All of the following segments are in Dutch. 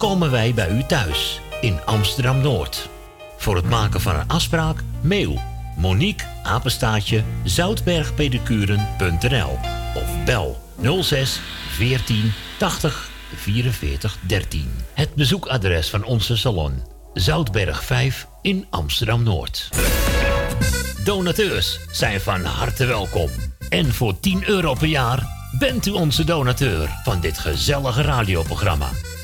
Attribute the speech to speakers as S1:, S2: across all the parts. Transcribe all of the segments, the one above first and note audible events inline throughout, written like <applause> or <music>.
S1: komen wij bij u thuis in Amsterdam Noord. Voor het maken van een afspraak, mail Monique Apenstaatje zoutbergpedicuren.nl of bel 06 14 80 44 13. Het bezoekadres van onze salon Zoutberg 5 in Amsterdam Noord. Donateurs zijn van harte welkom. En voor 10 euro per jaar bent u onze donateur van dit gezellige radioprogramma.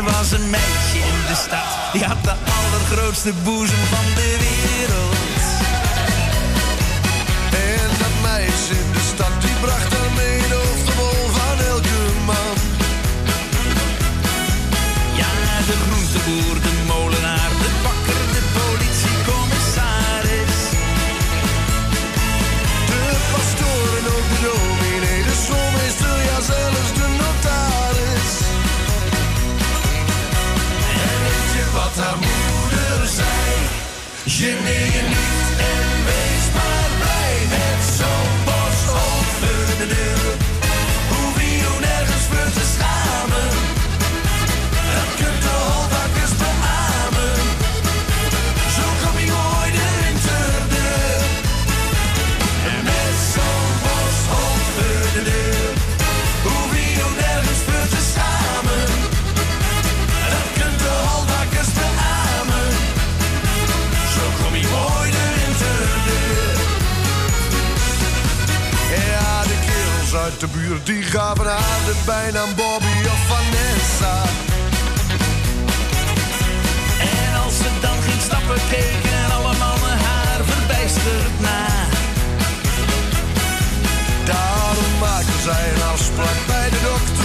S2: Er was een meisje in de stad, die had de allergrootste boezem van de wereld.
S3: En dat meisje in de stad, die bracht uit de buurt die gaven haar de bijnaam Bobby of Vanessa.
S2: En als ze dan ging stappen, keken en alle mannen haar verbijsterd na.
S3: Daarom maakte zij een afspraak bij de dokter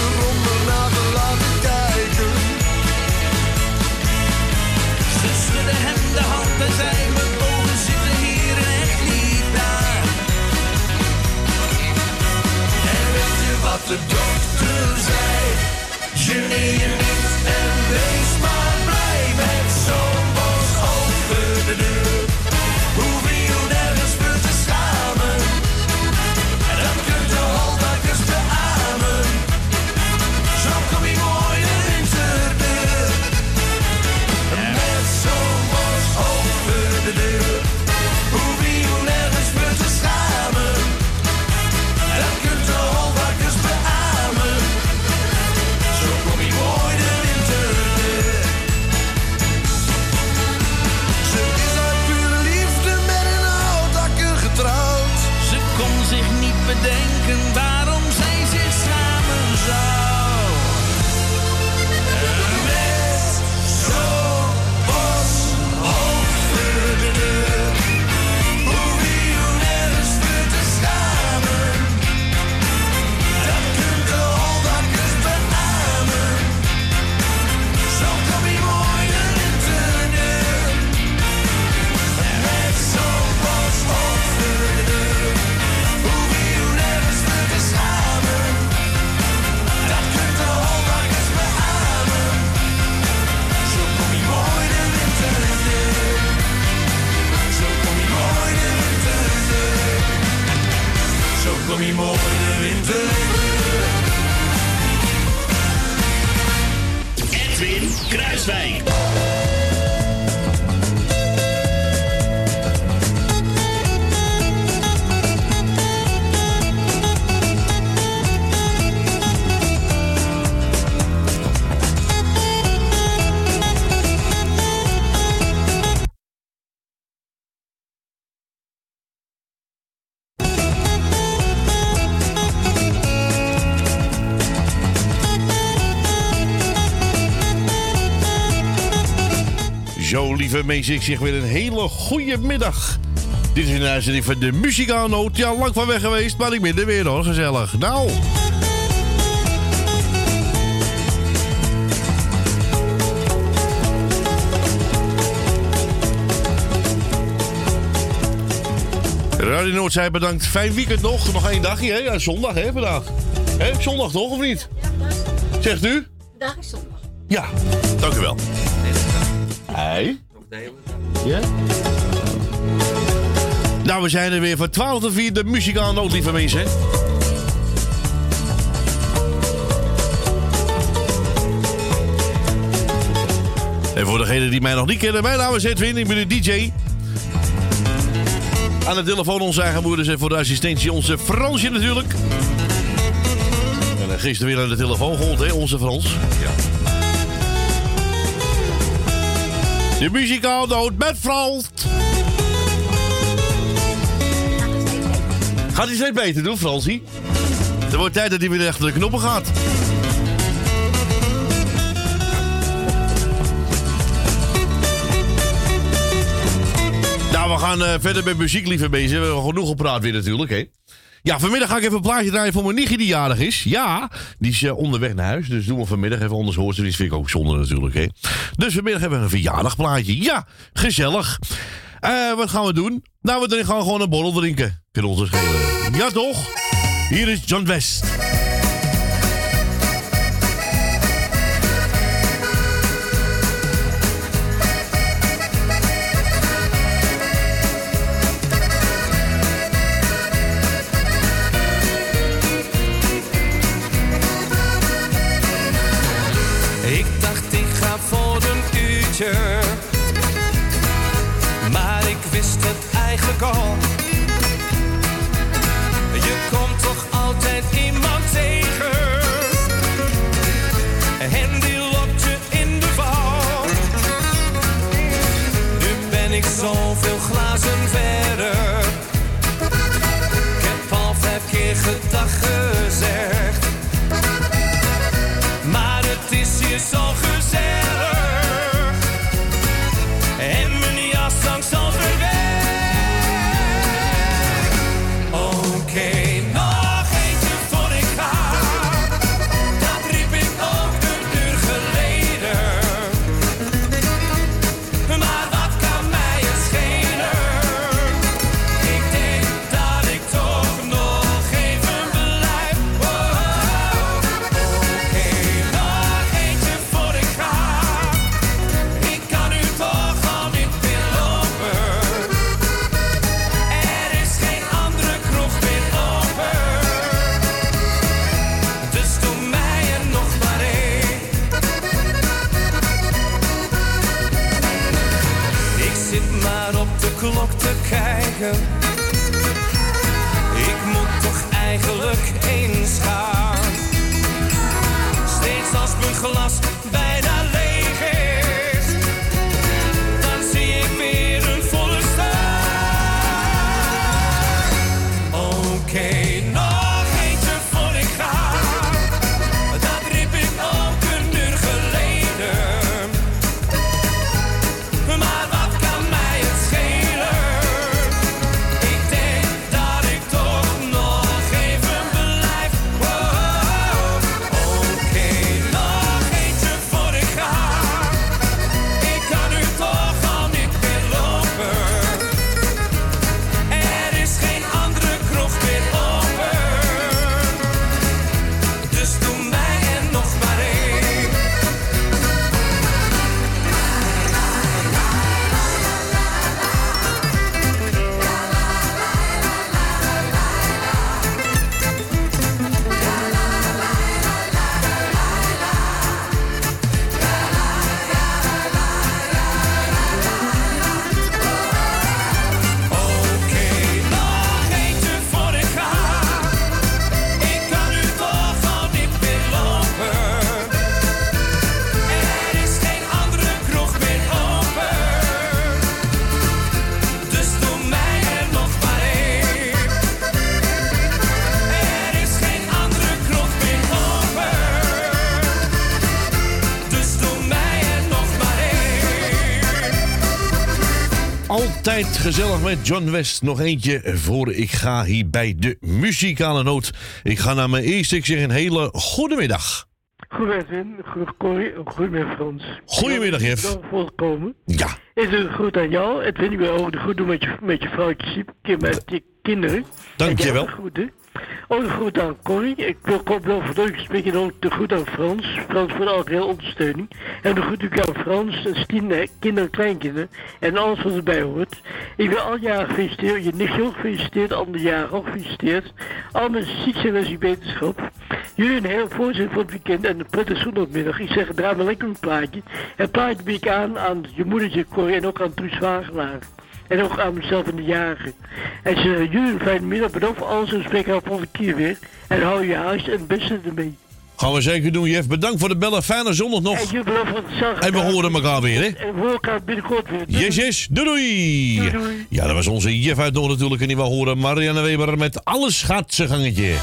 S2: de
S3: dokter zei? Je niet en wees kom je mooi de
S1: Edwin Kruiswijk.
S4: Mensen, ik zeg weer een hele goede middag. Dit is een uitzending van de Muzikaalnoot. Ja, lang van weg geweest, maar ik ben er weer hoor, gezellig. Nou... Radio Noordzij bedankt. Fijn weekend nog. Nog één dagje, hè? Ja, zondag, hè, vandaag. Hè? Zondag toch, of niet? Zegt u?
S5: Dag is zondag.
S4: Ja, dank u wel. Hey. Ja? Nou, we zijn er weer van 12 tot 4, de muzikale noot, lieve mensen. En voor degenen die mij nog niet kennen, mijn naam is Edwin, ik ben de DJ. Aan de telefoon onze eigen moeders en voor de assistentie onze Fransje natuurlijk. En dan gisteren weer aan de telefoon gehoord, hè, onze Frans. Ja. De muzikaal noot met Frans. Gaat hij steeds beter doen, Fransie? Er wordt tijd dat hij weer achter de knoppen gaat. Nou, we gaan eh, verder met muziek, lieve mensen. We hebben genoeg gepraat weer natuurlijk, hè. Ja, vanmiddag ga ik even een plaatje draaien voor mijn nichtje die jarig is. Ja, die is eh, onderweg naar huis. Dus doen we vanmiddag even, anders hoort. Die vind ik ook zonde natuurlijk, hè. Dus vanmiddag hebben we een verjaardagplaatje. Ja, gezellig. Eh, wat gaan we doen? Nou, we gaan gewoon een borrel drinken. Kunnen dus schelen. Ja, toch? Hier is John West.
S2: Maar ik wist het eigenlijk al. Je komt toch altijd iemand tegen. En die lokt je in de val. Nu ben ik zoveel glazen verder. Ik heb al vijf keer gedag gezegd. Maar het is hier zo. Gezellig
S4: met John West. Nog eentje voor ik ga hier bij de muzikale noot. Ik ga naar mijn eerste. Ik zeg een hele goede middag.
S5: Goedemiddag, Wim. Goed- Corrie. Goedemiddag, Frans.
S4: Goedemiddag, Jeff.
S5: Dank voor het komen.
S4: Ja,
S5: Is een groet aan jou. Het vind ik wel goed doen met je, met je vrouwtje, met je kinderen. Jij ook Groeten. Een groet aan Corrie. Ik wil wel de spreken en ook de groet aan Frans. Frans voor elke heel ondersteuning. En de groet ook aan Frans, en eh, kinderen en kleinkinderen. En alles wat erbij hoort. Ik wil al jaren gefeliciteerd. Je nichtje ook gefeliciteerd. Andere jaren ook gefeliciteerd. Al mensen ziek zijn als je beterschap. Jullie een heel voorzet voor het weekend en een prettige zondagmiddag. Ik zeg, draai maar lekker een plaatje. En plaatje bied ik aan aan je moedertje Corrie en ook aan Truus Wagelaar. En ook aan mezelf en de jaren. En ze jullie een fijne middag. Bedankt voor alles en spreek haar volgende keer weer. En hou je huis en beste ermee.
S4: gaan we zeker doen, Jeff. Bedankt voor de bellen. Fijne zondag
S5: En
S4: nog.
S5: voor het.
S4: En we horen elkaar weer, hè?
S5: En we horen elkaar binnenkort weer. Doei.
S4: Yes, yes. Doei, doei.
S5: Doei, doei.
S4: Ja, dat was onze Jeff uit Noord natuurlijk. En die we horen Marianne Weber met alles gaat zijn gangetje.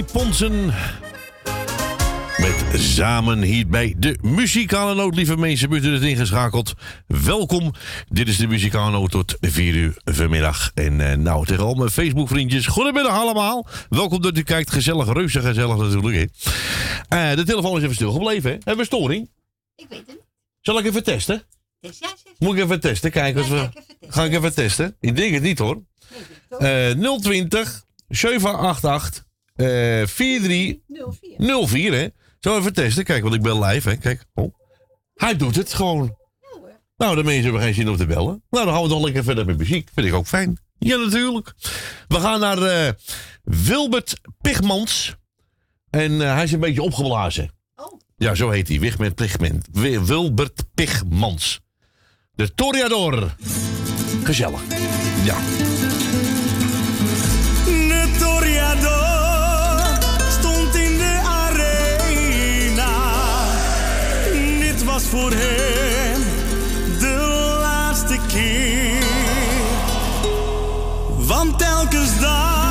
S4: Ponsen. Met samen hier bij de muzikale noot, lieve mensen. Bent u het ingeschakeld? Welkom. Dit is de muzikale noot tot 4 uur vanmiddag. En eh, nou, tegen al mijn Facebook-vriendjes. Goedemiddag allemaal. Welkom dat u kijkt. Gezellig, reuze gezellig natuurlijk. Hè. Eh, de telefoon is even stilgebleven. Hè. Hebben we storing?
S6: Ik weet het niet.
S4: Zal ik even testen?
S6: Ja, zeg.
S4: Moet ik even testen? Kijk, als we... Ga ik even testen? Ik denk het niet hoor. Eh 020 788 eh 4304 hè? Zo even testen. Kijk, want ik ben live hè. Kijk. Oh. Hij doet het gewoon. Nou, de mensen hebben geen zin om te bellen. Nou, dan gaan we toch lekker verder met muziek. Vind ik ook fijn. Ja, natuurlijk. We gaan naar eh, Wilbert Pigmans. En eh, hij is een beetje opgeblazen. Ja, zo heet hij. Wigment Pigment. Wi- Wilbert Pigmans. De Toriador. Gezellig. Ja.
S7: Voor hem de laatste keer. Want telkens dacht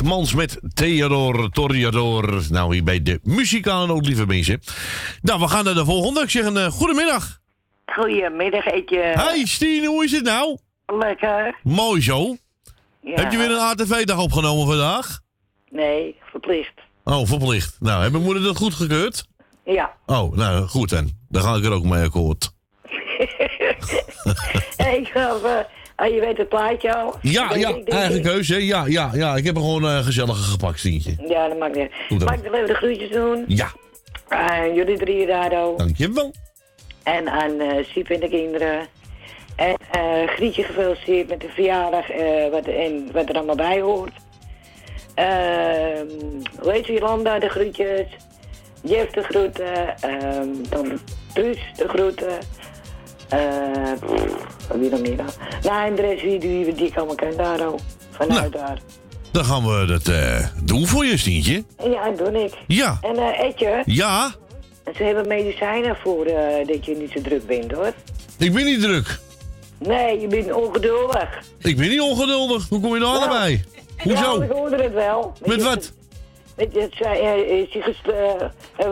S4: Pigmans met Theodor Toriador. Nou, hier bij de muzikale noot, lieve mensen. Nou, we gaan naar de volgende. Ik zeg een eh, goedemiddag.
S6: Goedemiddag, Etje.
S4: Hi, Stien, hoe is het nou?
S6: Lekker.
S4: Mooi zo.
S6: Ja.
S4: Heb je weer een ATV-dag opgenomen vandaag?
S6: Nee, verplicht.
S4: Oh, verplicht. Nou, mijn moeder dat goedgekeurd?
S6: Ja.
S4: Oh, nou, goed dan. Dan ga ik er ook mee akkoord. <laughs>
S6: ik geloof, eh, ah, je weet het plaatje al.
S4: Ja, ja, eigen keuze. Ja, ja, ja. Ik heb er gewoon een gezellige gepakt, Stientje.
S6: Ja, dat maakt niet uit. Mag ik even de groetjes doen?
S4: Ja,
S6: Aan jullie drie Rado.
S4: dankjewel.
S6: En aan eh Siep en de kinderen. En eh Grietje gefeliciteerd met de verjaardag, eh, wat, en wat er allemaal bij hoort. Ehm hoe heet Jolanda, de groetjes. Jeff de groeten. ehm dan Truus de groeten. Eh, wie nog meer dan? Nou, en de rest wie die, die ik allemaal ken daar ook. Vanuit daar.
S4: Dan gaan we dat eh, doen voor je, Stientje.
S6: Ja, dat doe ik.
S4: Ja.
S6: En eh Etje,
S4: Ja,
S6: ze hebben medicijnen voor dat je niet zo druk bent hoor.
S4: ik ben niet druk.
S6: Nee, je bent ongeduldig.
S4: Ik ben niet ongeduldig. Hoe kom je nou allebei?
S6: Ja,
S4: Hoezo?
S6: ik hoorde het wel.
S4: Met wat?
S6: Met het, uh, is die gest- eh,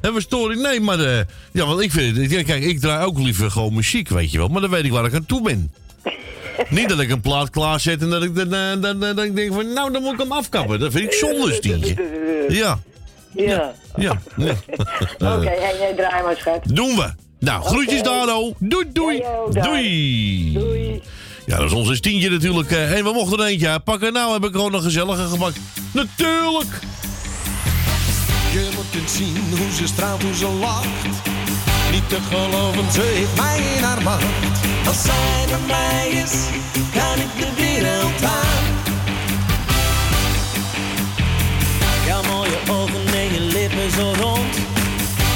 S6: hebben we storing?
S4: Nee, maar eh, ja, want ik vind het. Kijk, ik draai ook liever gewoon muziek, weet je wel. Maar dan weet ik waar ik aan toe ben. <laughs> Niet dat ik een plaat klaarzet en dat ik, dan, dan, dan, dan, ik denk van, nou, dan moet ik hem afkappen. Dat vind ik zonde, Stientje. Ja,
S6: Ja.
S4: ja. ja. <laughs>
S6: Oké, en jij draai maar, schat.
S4: Doen we. Nou, groetjes Dado. Doei, doei. Doei.
S6: Doei.
S4: Ja, dat is onze Stientje natuurlijk. eh, En we mochten er eentje pakken. Nou heb ik gewoon een gezellige gepakt. Natuurlijk.
S8: Zien hoe ze straalt, hoe ze lacht. Niet te geloven, ze heeft mij in haar macht. Als zij bij mij is, kan ik de wereld aan.
S9: Jouw mooie ogen en je lippen zo rond.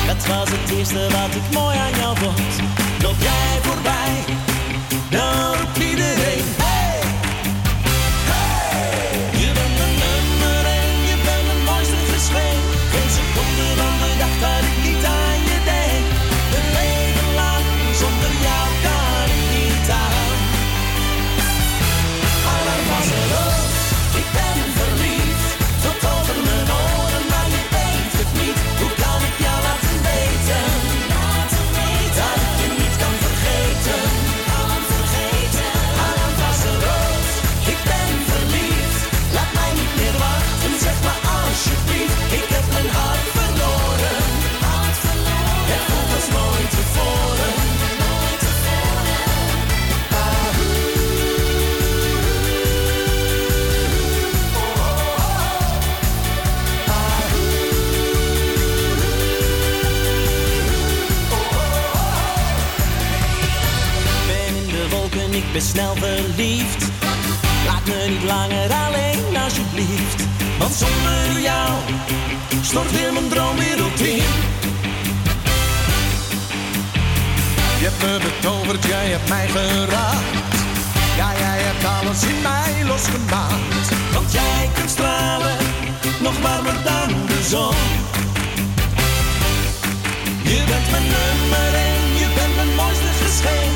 S9: Dat was het eerste wat ik mooi aan jou vond.
S8: Loop jij voorbij, dan roept iedereen. Ben
S9: snel verliefd. Laat me niet langer alleen, alsjeblieft.
S8: Want zonder jou stort weer mijn droomwereld in. Je hebt me betoverd, jij hebt mij geraakt. Ja, jij hebt alles in mij losgemaakt. Want jij kunt stralen, nog warmer dan de zon. Je bent mijn nummer één, je bent mijn mooiste geschenk.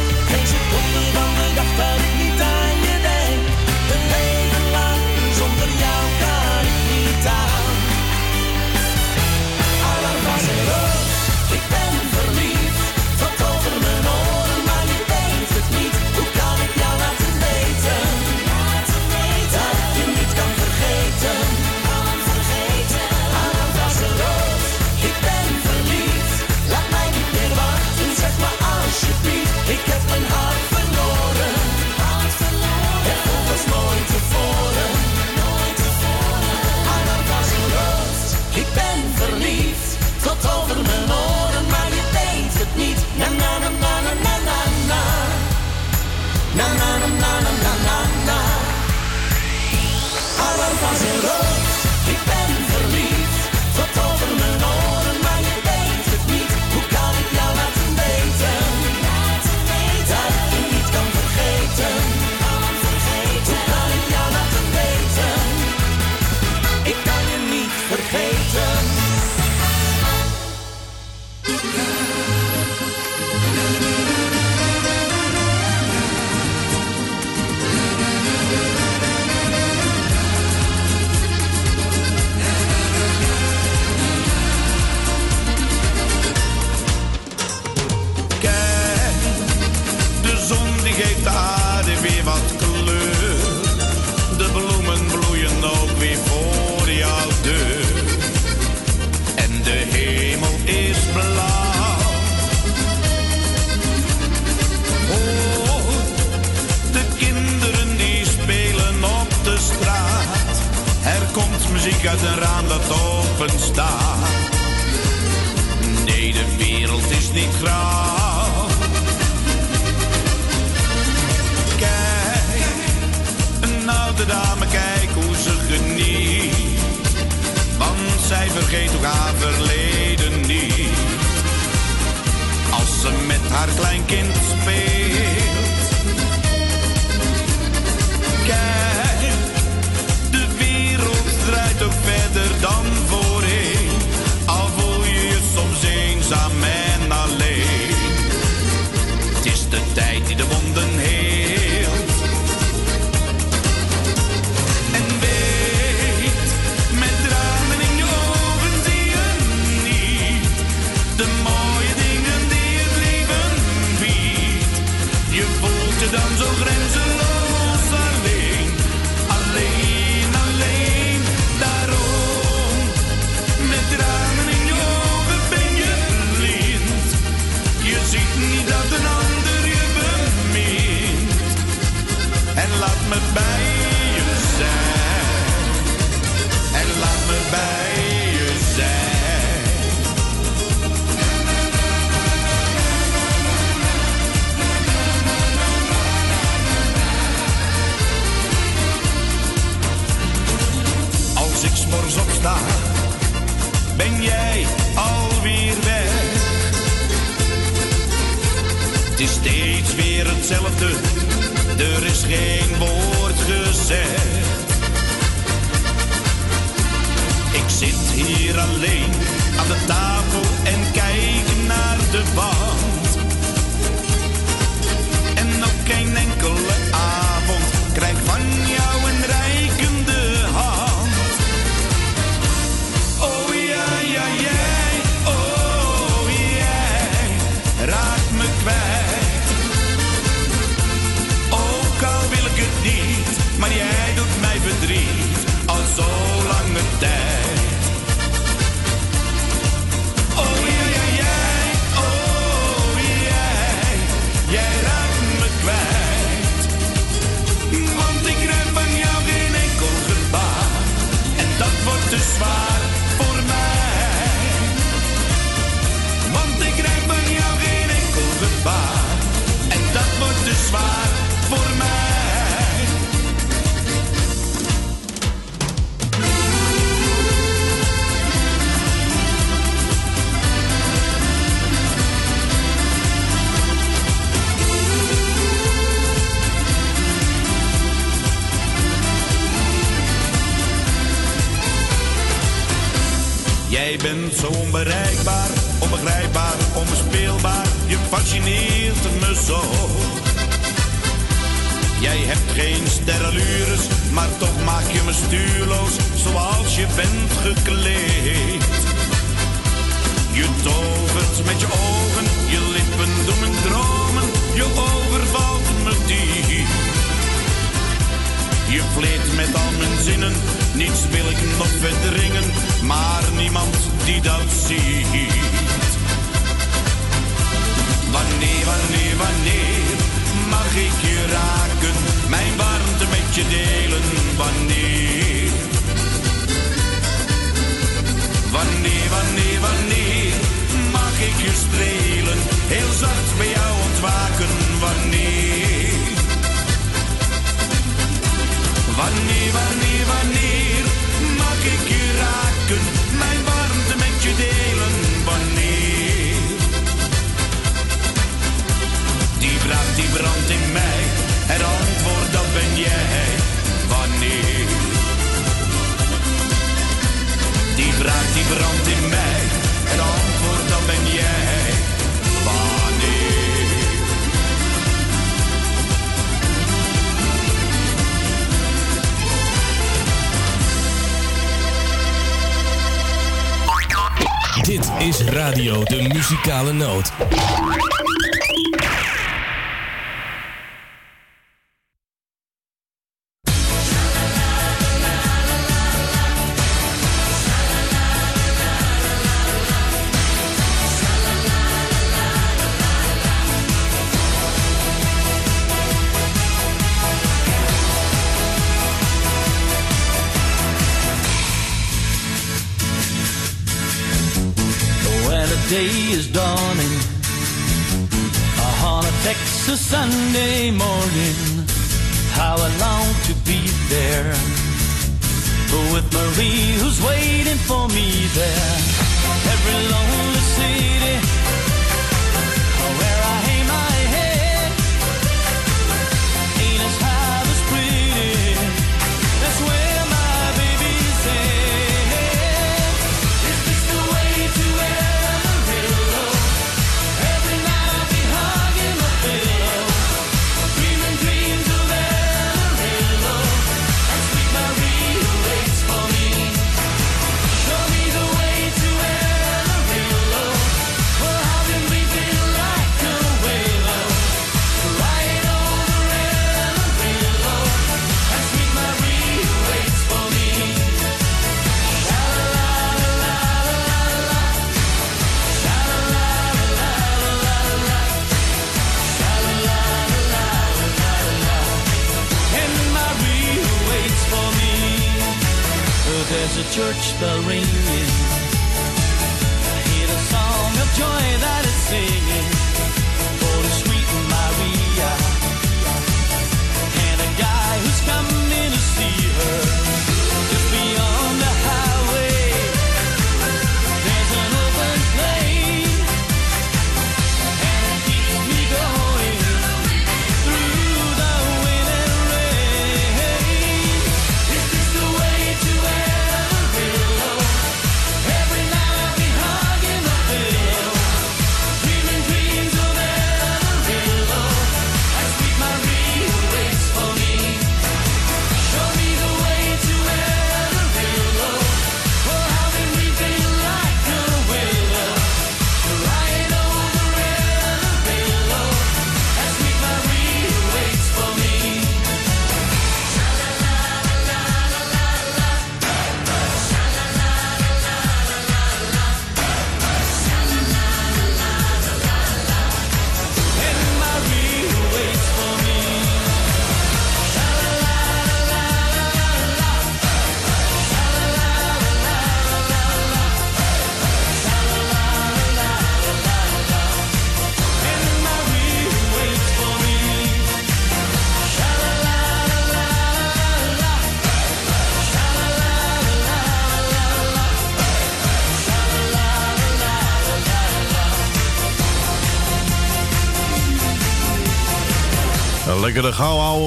S10: Muzikale Noot.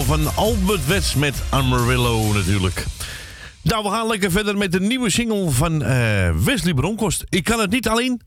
S7: van Albert Wets met Amarillo natuurlijk. Nou, we gaan lekker verder met de nieuwe single van uh, Wesley Bronkhorst. Ik kan het niet alleen.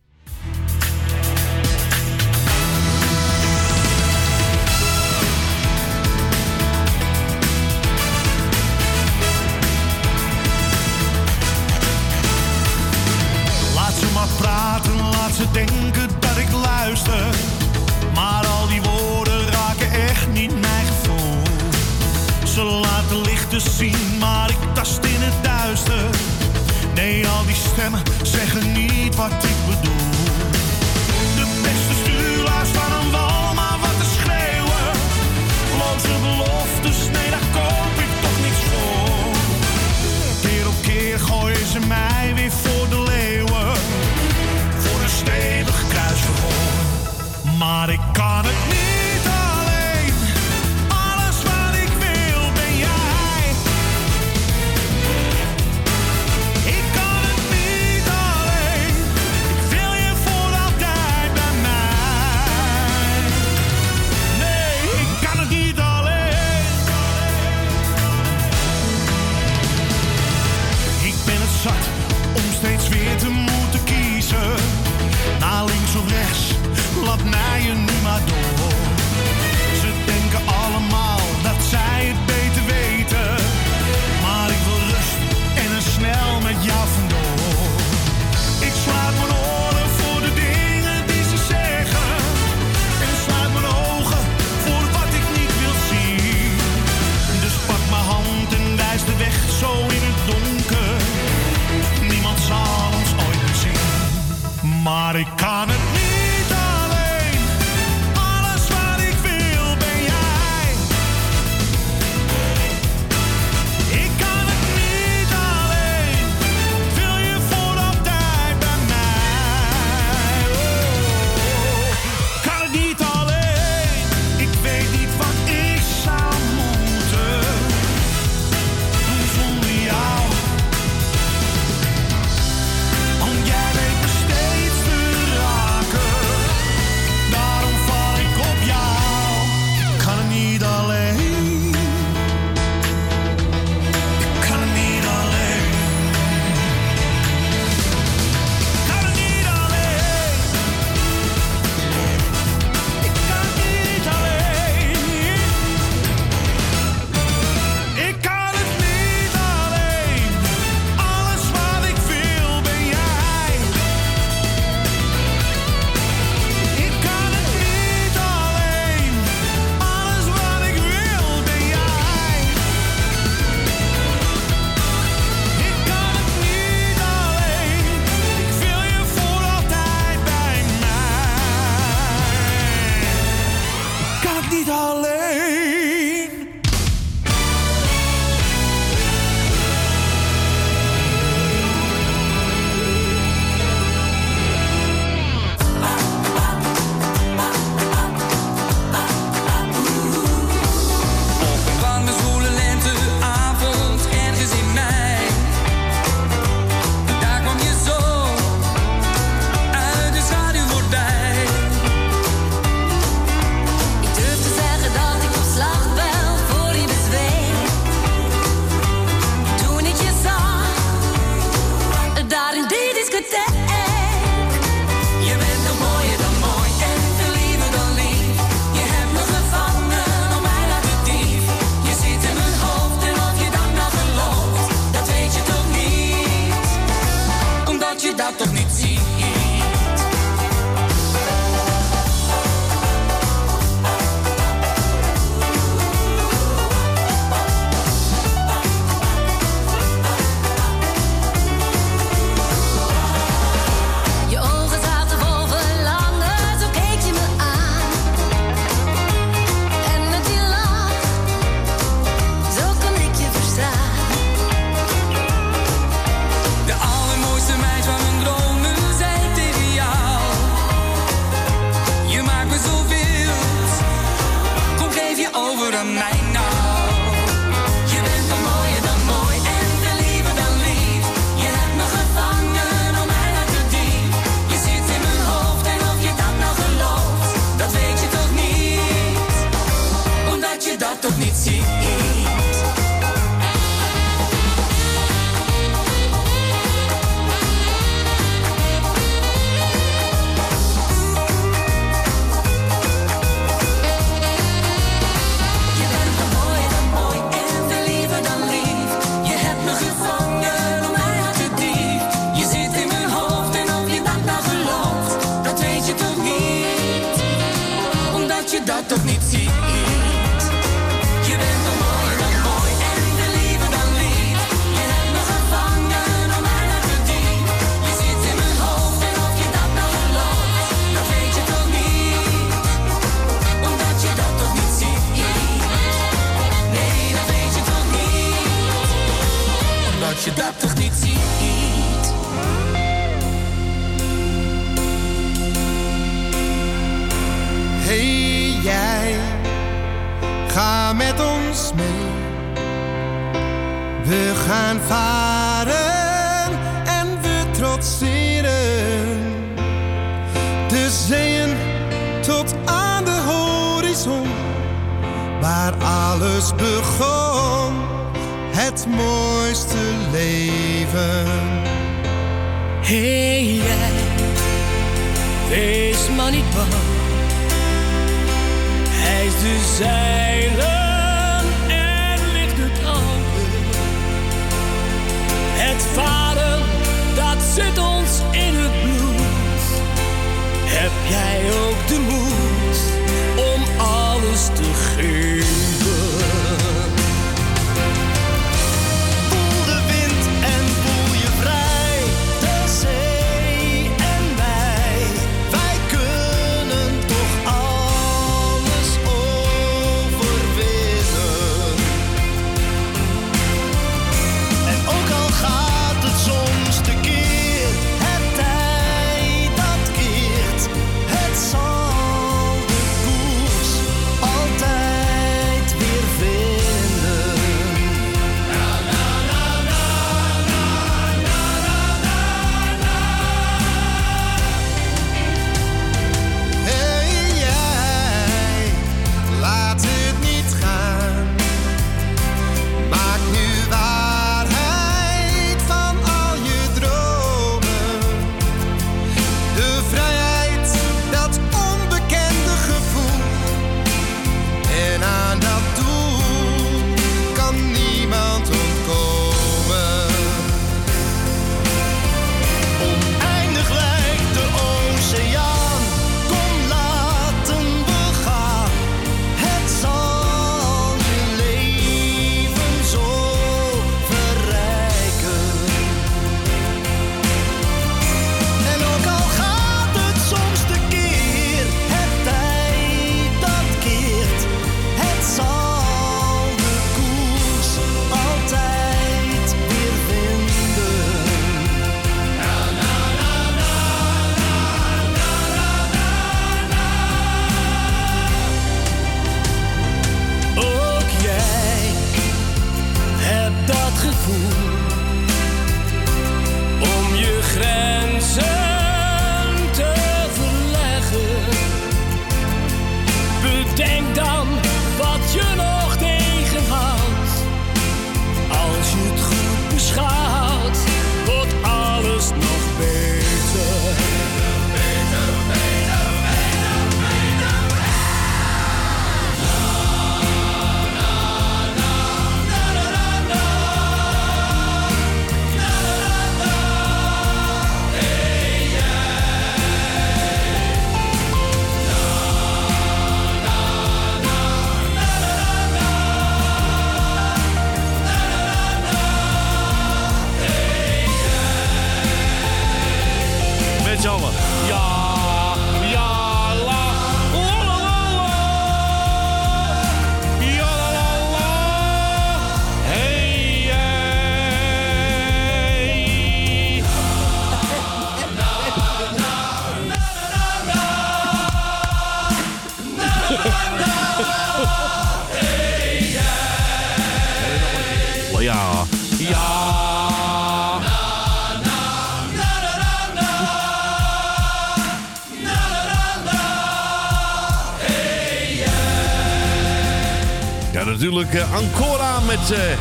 S4: Natuurlijk eh, Ancora met... eh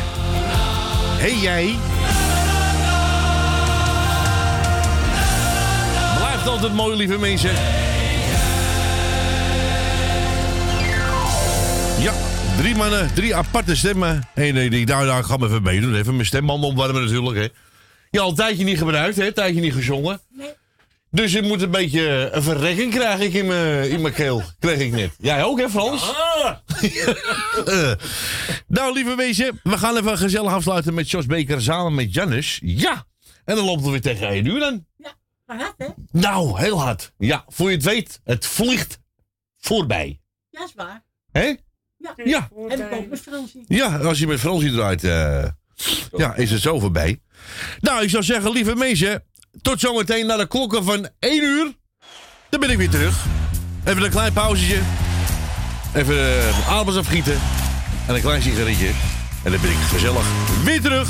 S4: hey jij. Blijft altijd mooi, lieve mensen. Ja, drie mannen, drie aparte stemmen. En nee, dacht, nou, ik ga me even meedoen. Even mijn stembanden opwarmen natuurlijk, hè. Ja, al een tijdje niet gebruikt, hè. Een tijdje niet gezongen. Dus ik moet een beetje een verrekking krijg ik in mijn, in mijn keel. Kreeg ik net. Jij ook, hè, Frans? <laughs> Eh, nou, lieve wezen, we gaan even gezellig afsluiten met Jos Beker samen met Jannes. Ja! En dan loopt het weer tegen 1 uur dan.
S11: Maar hard, hè?
S4: Nou, heel hard. Ja, voor je het weet, het vliegt voorbij.
S11: Ja, is waar.
S4: Hè?
S11: Ja.
S4: Ja.
S11: En ik ook met Fransie.
S4: Ja, als je met Fransie draait, eh, ja, is het zo voorbij. Nou, ik zou zeggen, lieve mensen, tot zometeen naar de klokken van 1 uur. Dan ben ik weer terug. Even een klein pauzetje. Even uh, aardappels afgieten. En een klein sigaretje. En dan ben ik gezellig weer terug.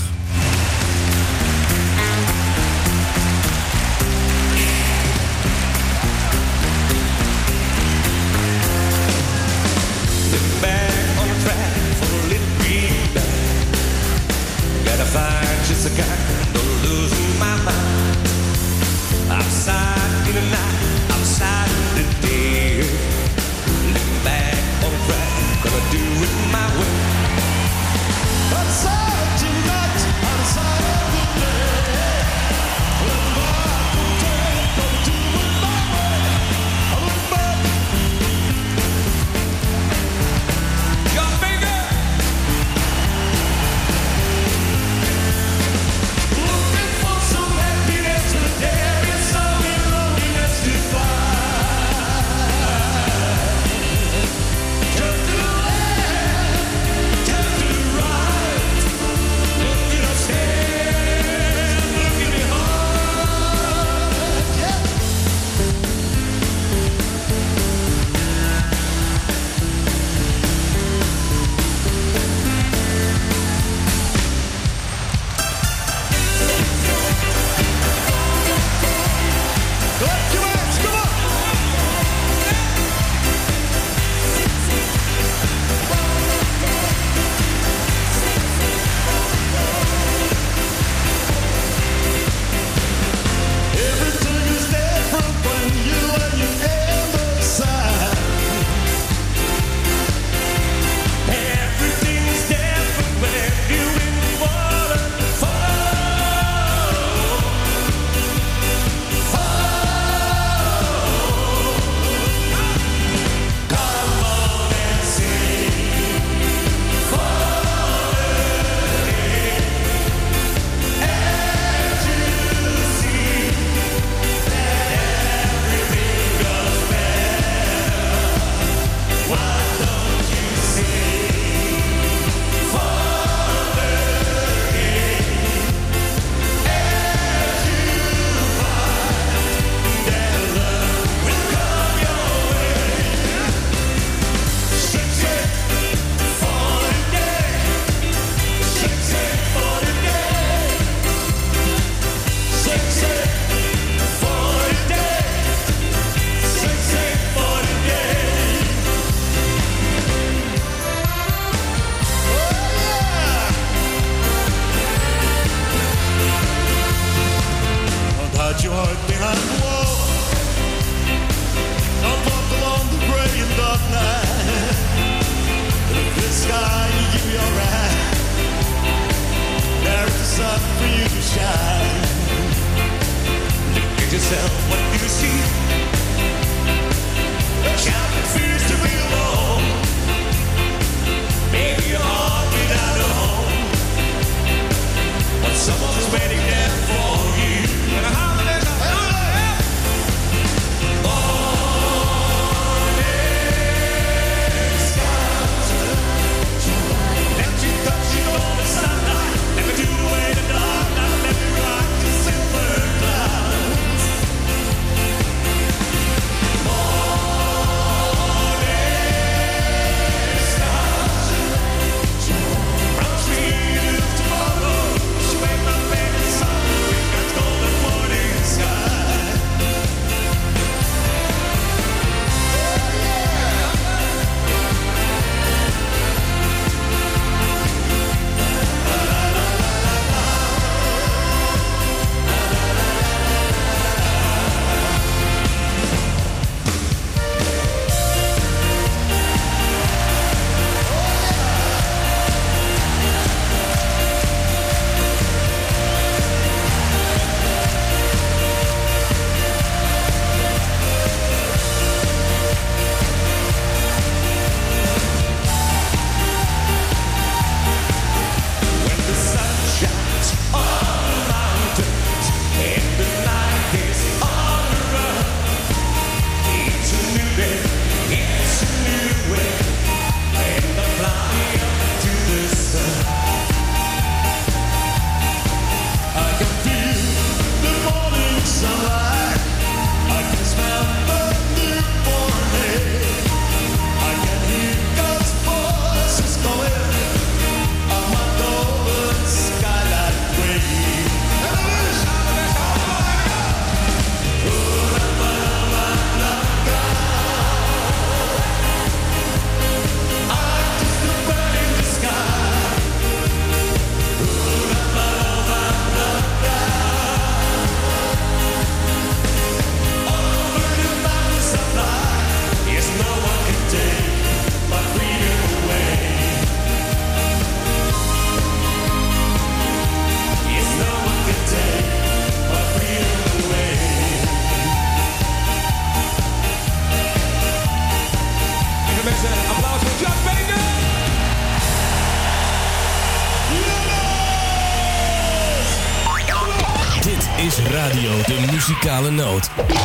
S12: Muzikale Noot.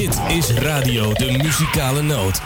S12: Dit is Radio de Muzikale Noot.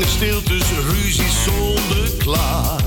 S13: Lange stiltes, ruzie zonder klaar.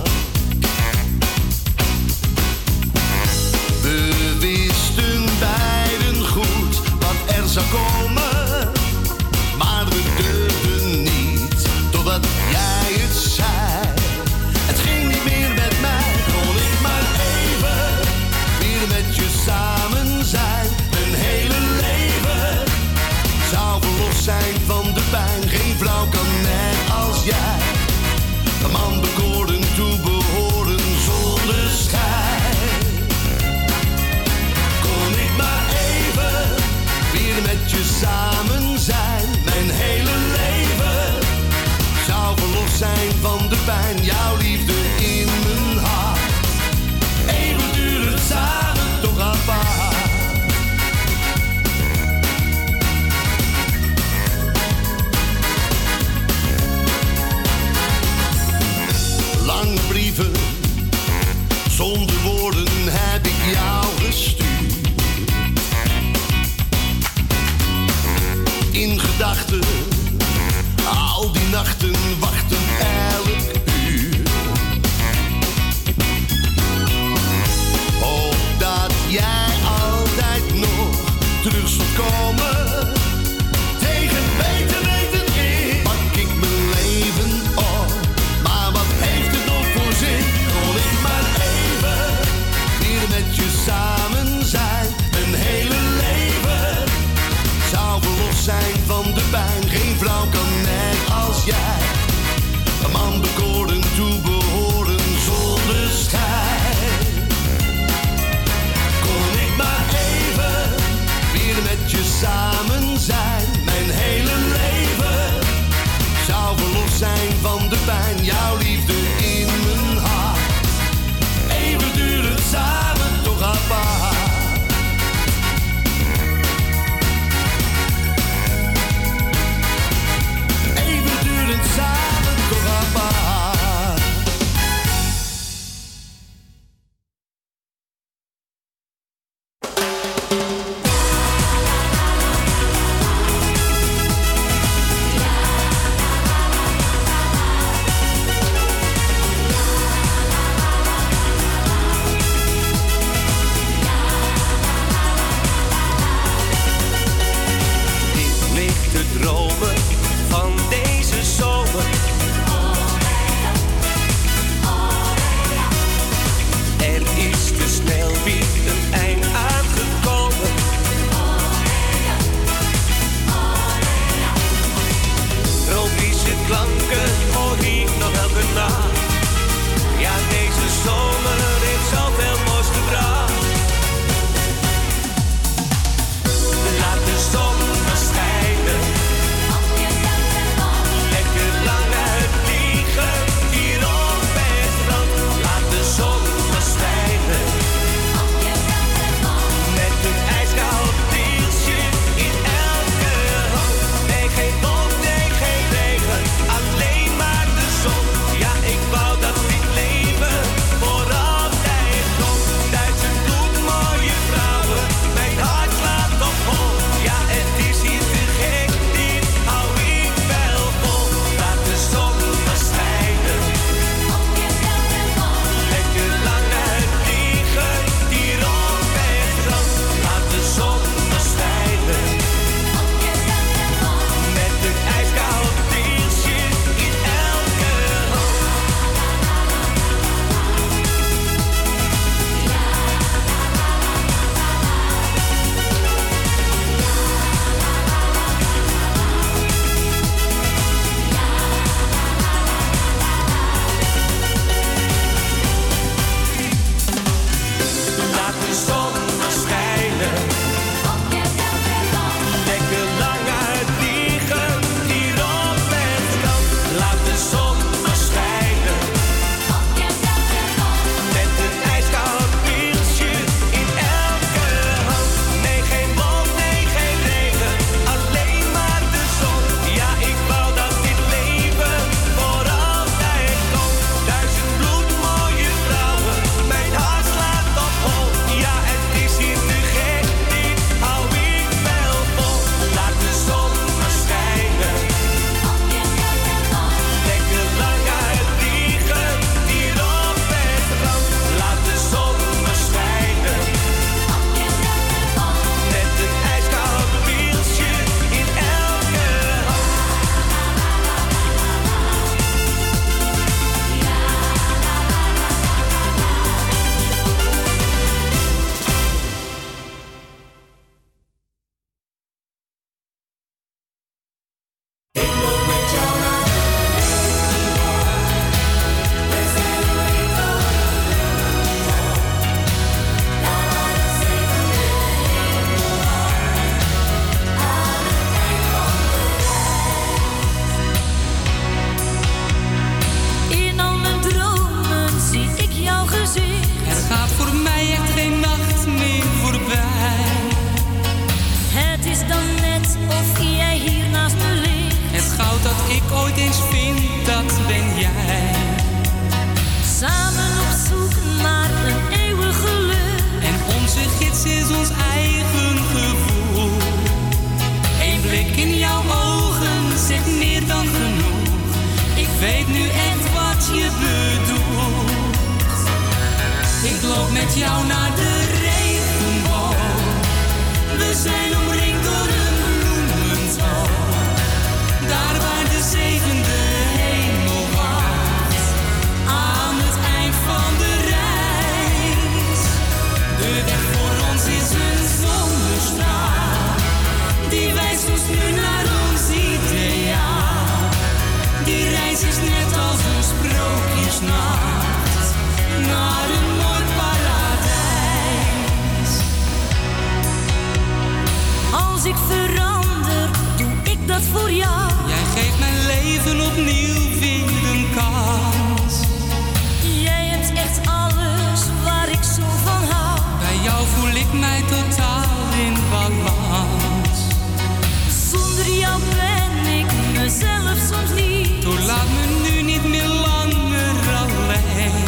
S14: Jou ben ik mezelf soms niet.
S15: Door laat me nu niet meer langer alleen.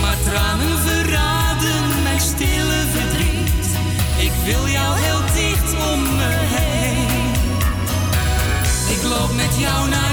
S15: Maar tranen verraden mijn stille verdriet. Ik wil jou heel dicht om me heen. Ik loop met jou
S16: naast.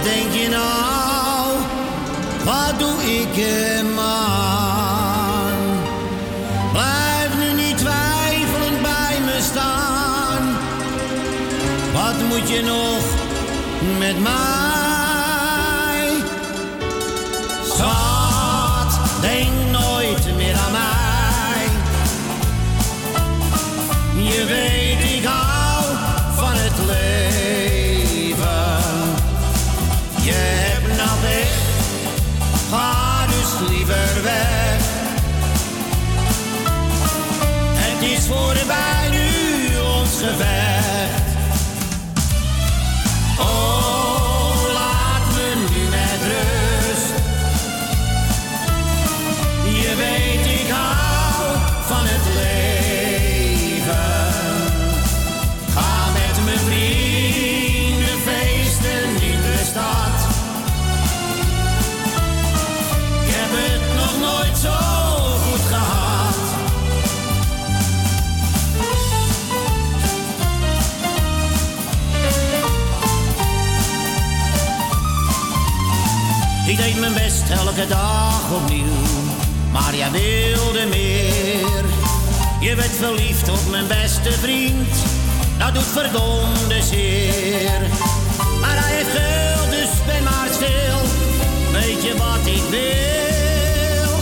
S16: wat denk je nou? Wat doe ik hem aan? Blijf nu niet twijfelend bij me staan. Wat moet je nog met mij? elke dag opnieuw, maar jij wilde meer. Je werd verliefd op mijn beste vriend, dat doet verdomde zeer. Maar hij heeft geld, dus ben maar stil, weet je wat ik wil?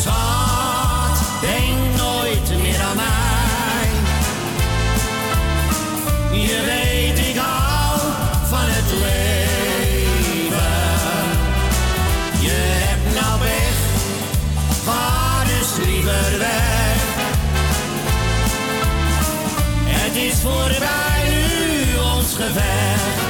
S16: Schat, denk nooit meer aan mij. Je weet is voorbij nu ons gevecht.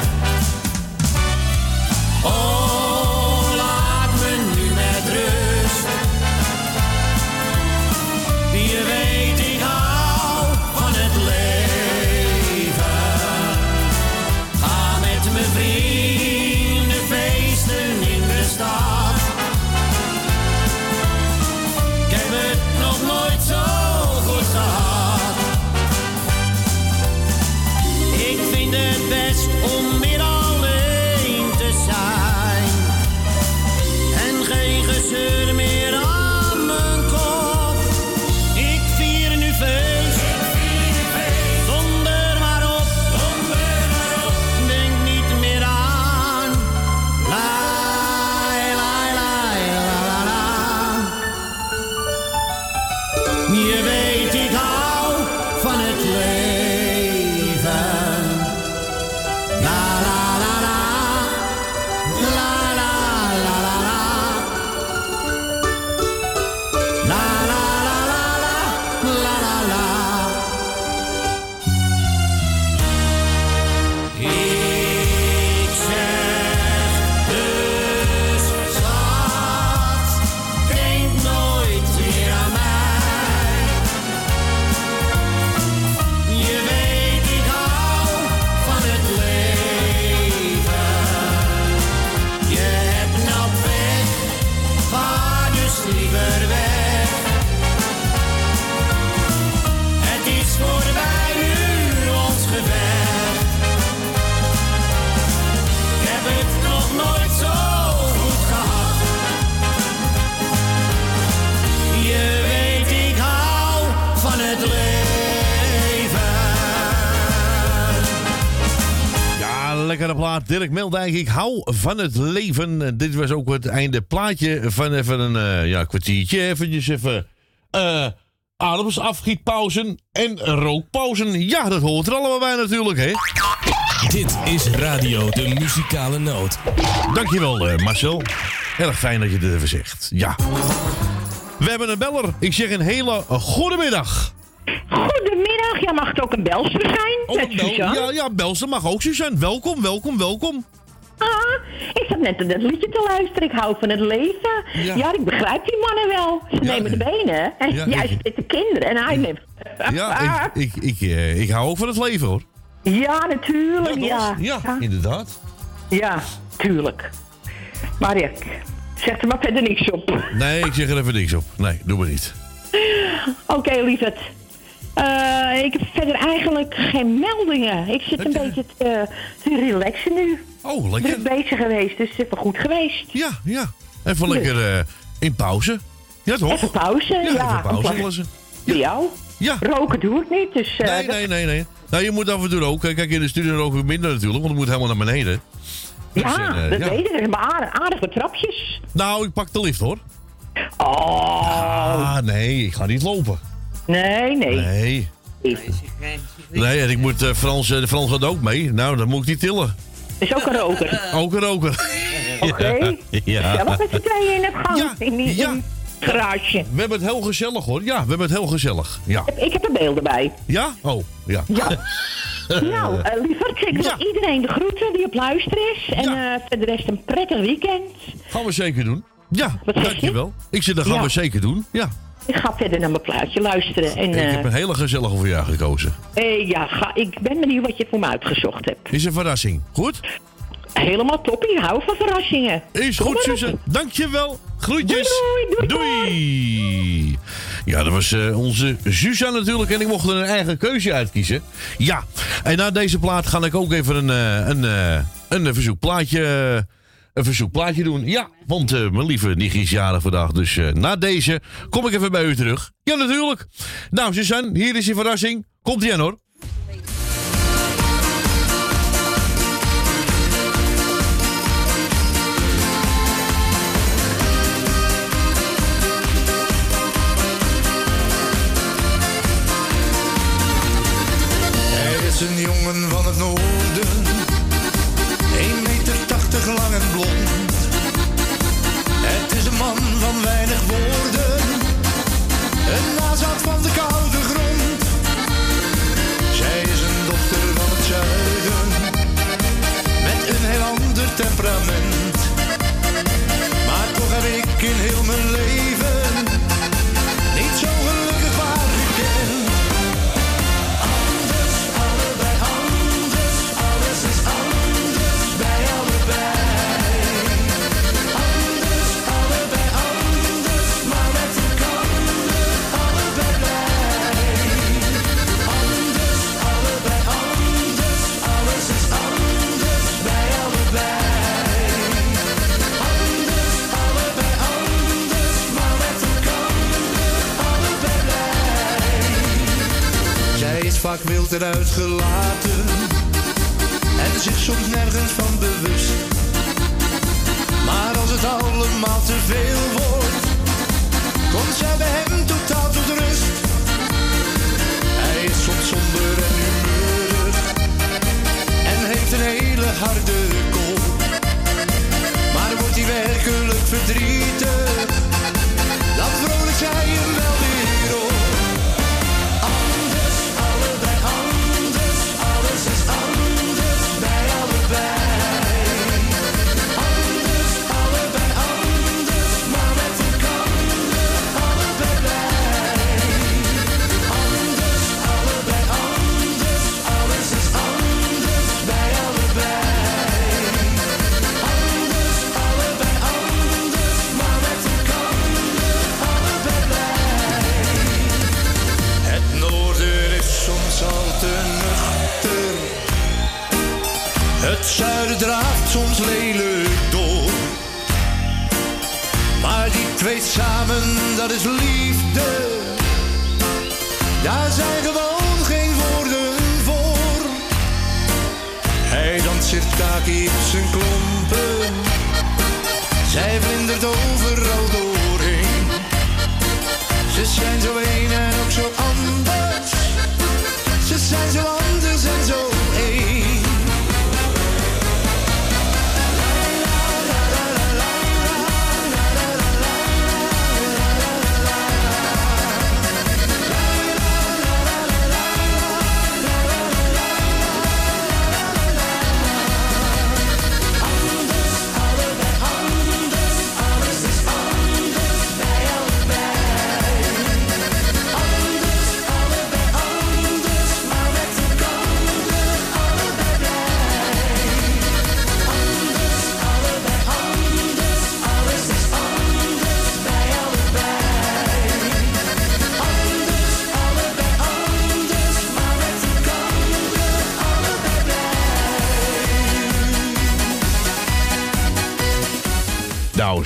S4: Plaat. Dirk Meldijk, ik hou van het leven. En dit was ook het einde plaatje van even een eh, ja, kwartiertje. Eventjes even eh ademsafgietpauzen en rookpauzen. Ja, dat hoort er allemaal bij natuurlijk, hè?
S12: Dit is Radio de Muzikale Noot.
S4: Dankjewel, eh, Marcel. Erg fijn dat je dit even zegt. Ja. We hebben een beller. Ik zeg een hele goede middag.
S17: Goedemiddag, jij mag het ook een belster zijn. met Suzanne.
S4: Ja, ja, mag ook, Suzanne. Welkom, welkom, welkom.
S17: Ah, ik zat net naar dat liedje te luisteren. Ik hou van het leven. Ja, ik begrijp die mannen wel. Ze nemen de benen. En
S4: Ja, ik-
S17: zit de kinderen en hij neemt...
S4: Ja, ik, ik, ik, eh, ik hou ook van het leven, hoor.
S17: Ja, natuurlijk, ja.
S4: Ja, inderdaad.
S17: Ja, tuurlijk. Maar ja, zeg er maar verder niks op.
S4: Nee, ik zeg er even niks op. Nee, doe maar niet.
S17: Oké, lieverd. Eh, ik heb verder eigenlijk geen meldingen. Ik zit een beetje te, te relaxen nu.
S4: Oh, lekker.
S17: Ik ben bezig geweest, dus even goed geweest.
S4: Ja, ja. Even lekker eh, in pauze. Ja, toch?
S17: Even pauze, ja.
S4: Ja, even pauze.
S17: Bij jou?
S4: Ja.
S17: Roken doe ik niet, dus... eh,
S4: Nee, nee, nee, nee. Nou, je moet af en toe ook. Kijk, in de studio roken we minder natuurlijk, want het moet helemaal naar beneden.
S17: Ja,
S4: Dus, eh,
S17: dat
S4: ja.
S17: weet ik. Maar aardige, aardige trapjes.
S4: Nou, ik pak de lift hoor.
S17: Oh.
S4: Ah, nee, ik ga niet lopen.
S17: Nee, nee.
S4: Nee. Nee, en ik moet eh, Frans, eh, de Frans gaat ook mee. Nou, dan moet ik die tillen.
S17: Is ook een roker. <laughs>
S4: Ook een roker. <laughs>
S17: Oké.
S4: Ja.
S17: Zelf met z'n tweeën in het gang. in die het garage.
S4: We hebben het heel gezellig hoor. Ja, we hebben het heel gezellig. Ja.
S17: Ik heb er beelden bij.
S4: Ja? Oh, ja.
S17: Ja. <laughs> Nou, lieverd, ik wil iedereen de groeten die op luisteren is. En eh voor de rest een prettig weekend.
S4: Gaan we zeker doen. Ja,
S17: Wat zeg je?
S4: dankjewel. Ik zeg, dat gaan
S17: Ja.
S4: we zeker doen. Ja.
S17: Ik ga verder naar mijn plaatje luisteren. En,
S4: ik
S17: eh,
S4: heb een hele gezellige voor jou gekozen.
S17: eh, ja, ga, ik ben benieuwd wat je voor me uitgezocht hebt.
S4: Is een verrassing. Goed?
S17: Helemaal toppie, ik hou van verrassingen.
S4: Is goed. Suze. Dankjewel. Groetjes.
S17: Doei, doei,
S4: Ja, dat was eh, onze Suzanne natuurlijk. En ik mocht er een eigen keuze uitkiezen. Ja. En na deze plaat ga ik ook even een, een, eh, een, verzoekplaatje, een verzoekplaatje doen. Ja, want eh, mijn lieve nichtje is vandaag. Dus eh, na deze kom ik even bij u terug. Ja, natuurlijk. Nou, Suzanne, hier is je verrassing. Komt ie aan hoor.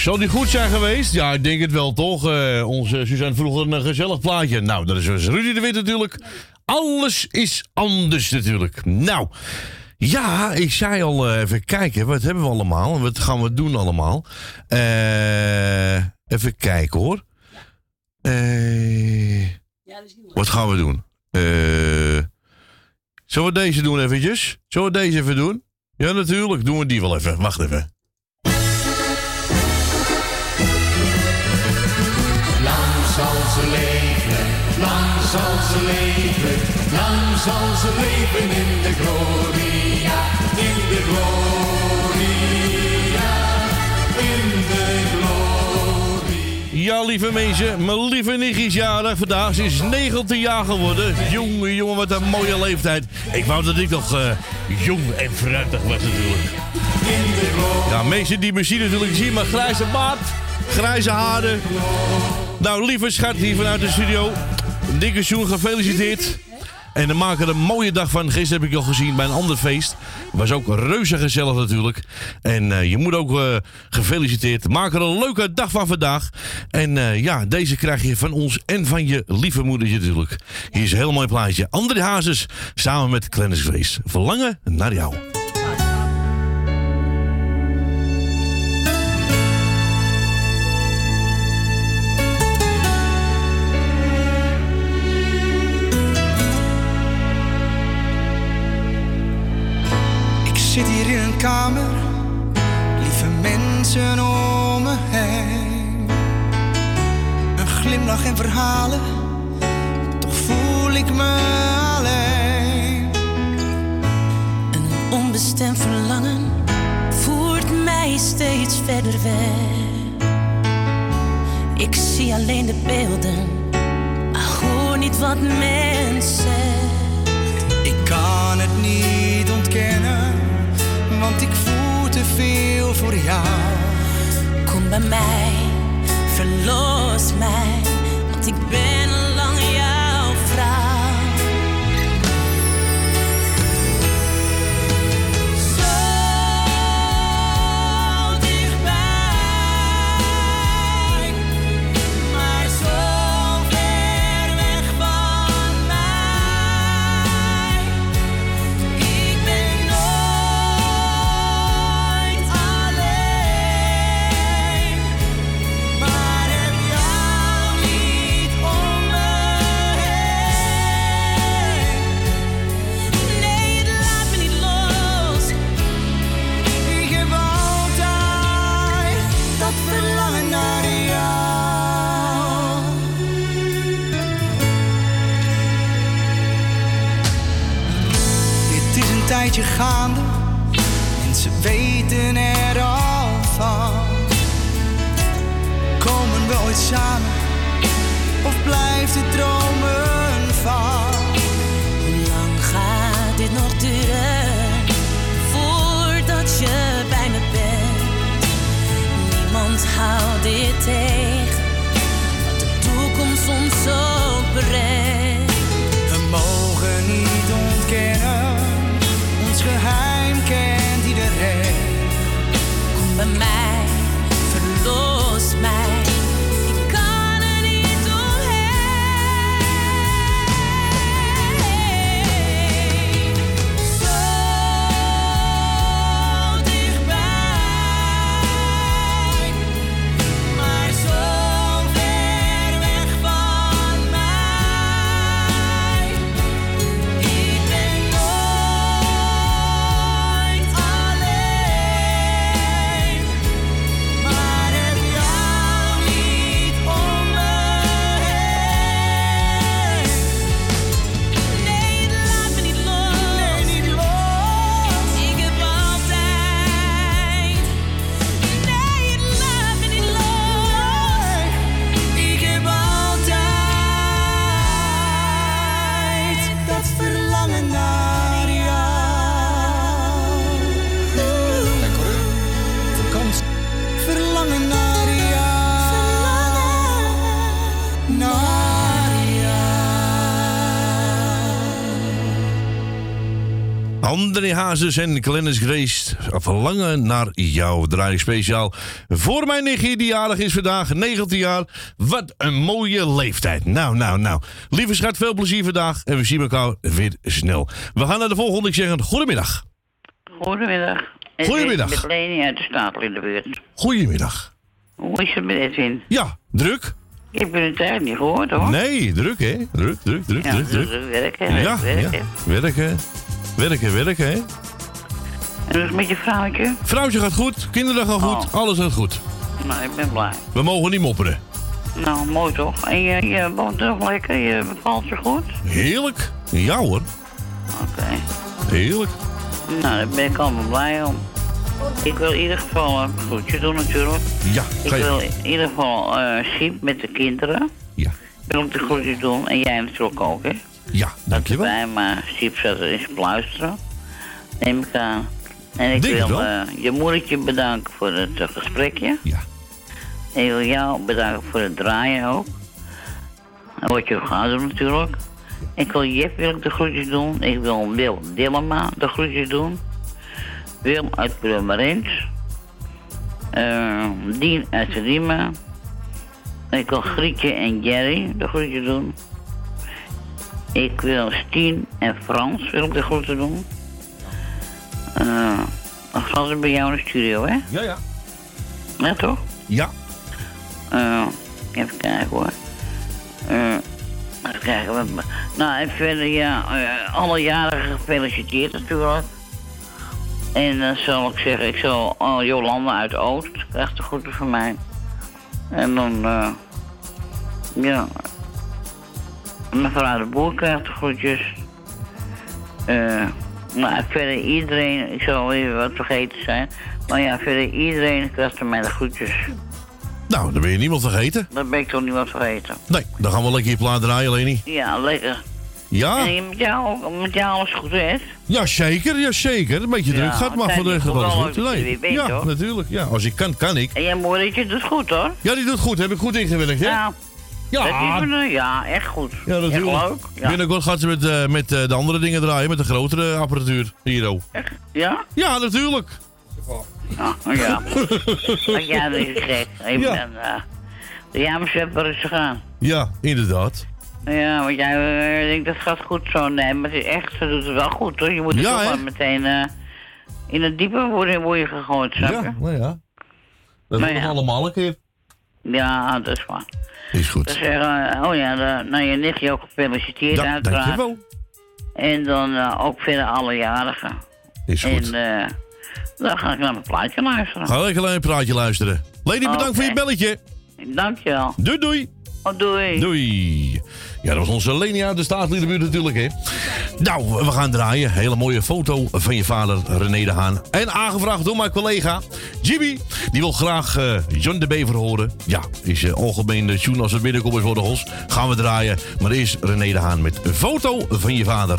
S4: Zal die goed zijn geweest? Ja, ik denk het wel, toch? Eh, onze Suzanne vroeg een gezellig plaatje. Nou, dat is dus Rudy de Wit natuurlijk. Alles is anders natuurlijk. Nou, ja, ik zei al eh, even kijken. Wat hebben we allemaal? Wat gaan we doen allemaal? Eh, even kijken hoor. Eh, wat gaan we doen? Zullen we deze doen eventjes? Zullen we deze even doen? Ja, natuurlijk. Doen we die wel even. Wacht even.
S3: Ze leven, lang zal ze leven, lang zal ze leven in de gloria, in de gloria, in de gloria.
S4: Ja, lieve mensen, mijn lieve nichtje is jarig. Vandaag ze is 19 jaar geworden. Jongen, jongen, wat een mooie leeftijd. Ik wou dat ik nog eh, jong en fruitig was natuurlijk. Ja, mensen die me zien natuurlijk zien, maar grijze baard, grijze haren. Nou, lieve schat hier vanuit de studio. Dikke Sjoen, gefeliciteerd. En dan maken er een mooie dag van. Gisteren heb ik al gezien bij een ander feest. Was ook reuze gezellig natuurlijk. En eh, je moet ook eh, gefeliciteerd. Maak er een leuke dag van vandaag. En eh, ja, deze krijg je van ons en van je lieve moedertje natuurlijk. Hier is een heel mooi plaatje. André Hazes samen met Clennis Grace. Verlangen naar jou.
S18: Kamer, lieve mensen om me heen. Een glimlach en verhalen, toch voel ik me alleen.
S14: Een onbestemd verlangen voert mij steeds verder weg. Ik zie alleen de beelden, maar hoor niet wat men zegt.
S18: Ik kan het niet ontkennen, want ik voel te veel voor jou.
S14: Kom bij mij, verlos mij, want ik ben
S4: Hazes en Glennis Grace verlangen naar jou. Draai ik speciaal voor mijn nichtje die jarig is vandaag, 19 jaar. Wat een mooie leeftijd. Nou, nou, nou. Lieve schat, veel plezier vandaag en we zien elkaar weer snel. We gaan naar de volgende. Ik zeg een goedemiddag.
S19: Goedemiddag.
S4: Goedemiddag.
S19: Met Leni uit de Stapel in de buurt.
S4: Goedemiddag.
S19: Hoe is het met Edwin?
S4: Ja, druk.
S19: Ik heb het tijd niet gehoord hoor.
S4: Nee, druk hè. Druk, druk, druk,
S19: Ja,
S4: druk,
S19: druk, werken,
S4: Ja,
S19: werken.
S4: ja. Werken. Werken, werken hè.
S19: En het met je vrouwtje?
S4: Vrouwtje gaat goed, kinderen gaan goed,
S19: Oh.
S4: alles gaat goed.
S19: Nou, ik ben blij.
S4: We mogen niet mopperen.
S19: Nou, mooi toch? En je, je woont toch lekker? Je bevalt je goed?
S4: Heerlijk. Ja hoor.
S19: Oké.
S4: Heerlijk.
S19: Nou, daar ben ik allemaal blij om. Ik wil in ieder geval een groetje doen natuurlijk.
S4: Ja,
S19: Ik wil in ieder geval eh Siep met de kinderen.
S4: Ja.
S19: Wil ik de groetjes doen. En jij natuurlijk ook, hè?
S4: Ja, dankjewel.
S19: Bij, maar Siep zat er eens te luisteren. Neem ik aan. En ik
S4: Denk
S19: wil eh, je moedertje bedanken voor het eh, gesprekje.
S4: Ja.
S19: En ik wil jou bedanken voor het draaien ook. En wat je gaat doen natuurlijk. Ik wil Jeff wil ik de groetjes doen. Ik wil Wil Dillema de groetjes doen. Wil uit Purmerend. Eh Dien uit Riemen. Ik wil Grietje en Jerry de groetjes doen. Ik wil Stien en Frans wil ik de groeten doen. Eh Frans is bij jou in de studio, hè?
S4: Ja, ja.
S19: Ja, toch?
S4: Ja.
S19: Eh, even kijken hoor. Eh, even kijken. Wat, nou, en verder, ja, eh, alle jarigen gefeliciteerd natuurlijk. En dan zal ik zeggen, ik zal Jolanda uit Oost krijgt de groeten van mij. En dan, eh, ja, mevrouw de Boer krijgt de groetjes. Eh, nou, en verder iedereen, ik zal even wat vergeten zijn. Maar ja, verder iedereen krijgt van mij de groetjes.
S4: Nou, dan ben je niemand vergeten.
S19: Dan ben ik toch niet wat vergeten.
S4: Nee, dan gaan we lekker je plaat draaien, Leni.
S19: Ja, lekker.
S4: Ja?
S19: En met jou, met jou alles goed, hè?
S4: Ja, zeker, ja, zeker. Een beetje
S19: Ja,
S4: druk gaat, maar voor de rest gaat alles goed. Nee.
S19: weer bent,
S4: Ja,
S19: hoor.
S4: natuurlijk. Ja, als ik kan, kan ik.
S19: En jij moedertje doet goed, hoor.
S4: Ja, die doet goed. Heb ik goed ingewerkt, hè?
S19: Ja.
S4: Ja.
S19: Dat is me, ja, echt goed.
S4: Ja,
S19: Echt
S4: natuurlijk.
S19: leuk. Ja.
S4: Binnenkort gaat ze met, eh, met eh, de andere dingen draaien, met de grotere apparatuur. Hier ook.
S19: Ja?
S4: Ja, natuurlijk.
S19: Ja, ja. <laughs> Want ja, dat is gek. Even
S4: Ja.
S19: dan, eh, ja, maar ze hebben rustig aan.
S4: Ja, inderdaad.
S19: Ja, want jij eh, denkt dat gaat goed zo. Nee, maar het is echt, ze doet het wel goed, hoor. Je moet er
S4: Ja,
S19: toch wel meteen eh, in het diepe worden, word je gegooid, snap je?
S4: Ja, nou ja. Dat
S19: Nou
S4: doen we
S19: ja.
S4: allemaal een keer.
S19: Ja, dat is waar.
S4: Is goed.
S19: Dus zeggen, oh ja, de, nou je nichtje ook gefeliciteerd uiteraard.
S4: dankjewel.
S19: En dan eh, ook verder alle jarigen.
S4: Is goed.
S19: En eh, dan ga ik naar mijn plaatje luisteren.
S4: Ga lekker naar een praatje luisteren. Lady, bedankt voor je belletje.
S19: Dankjewel.
S4: Doei, doei.
S19: Oh, doei.
S4: Doei. Ja, dat was onze Leni uit de Staatliedenbuurt natuurlijk, hè. Nou, we gaan draaien. Hele mooie foto van je vader, René de Haan. En aangevraagd door mijn collega Jimmy. Die wil graag eh, John de Bever horen. Ja, is uh, algemeen de tune als het binnenkomt voor de hos. Gaan we draaien. Maar eerst René de Haan met foto van je vader.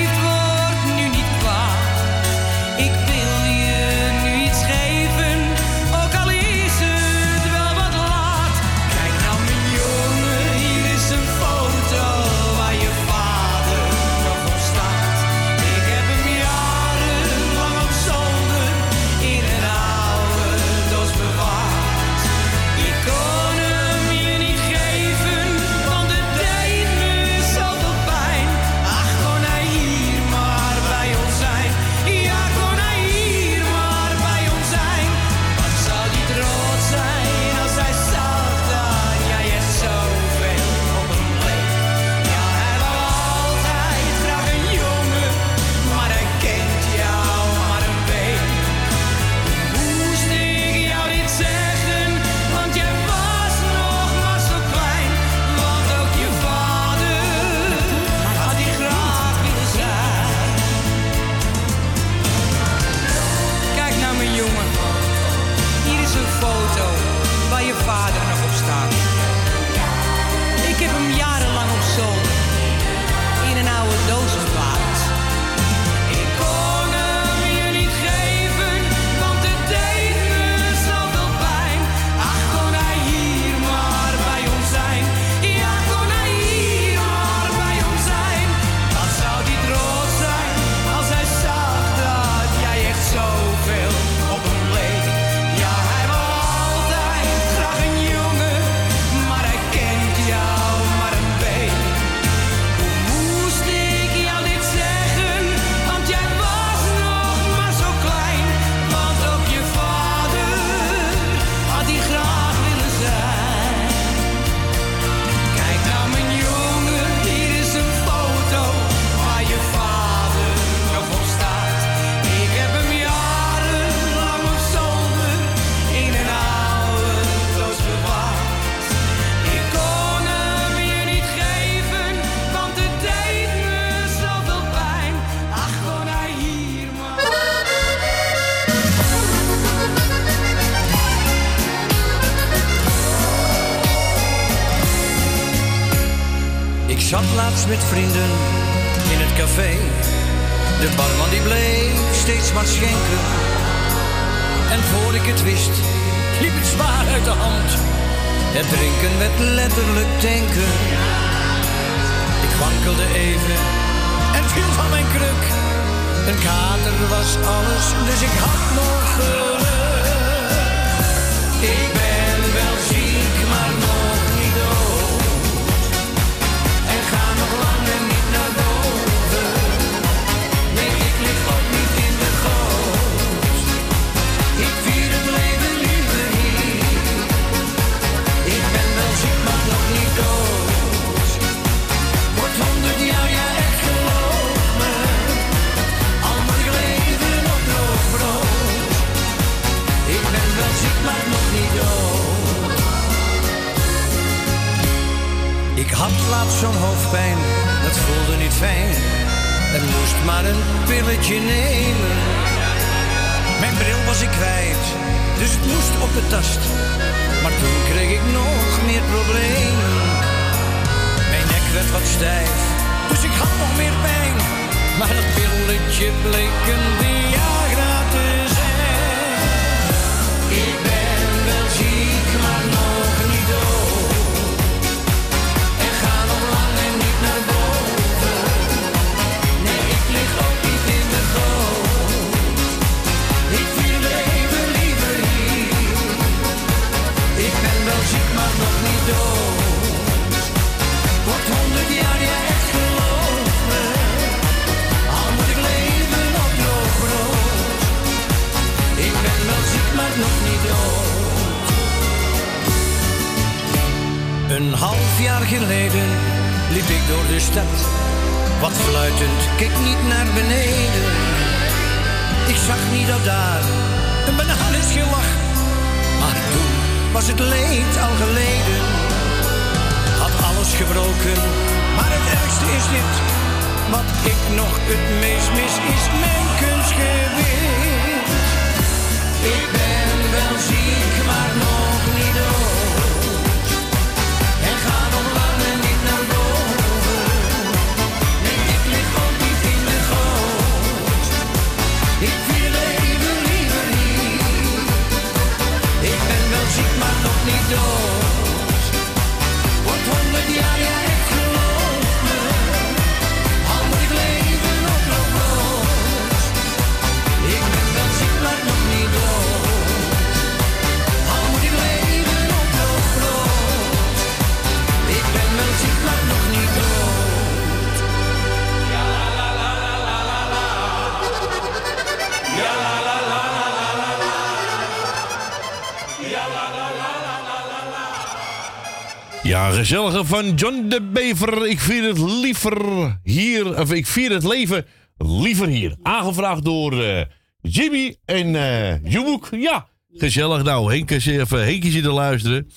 S4: gezellige van John de Bever. Ik vier het liever hier, of ik vier het leven liever hier. Aangevraagd door eh, Jimmy en eh Joeboek. Ja, gezellig. Nou, Henk is even, Henkje zit te luisteren.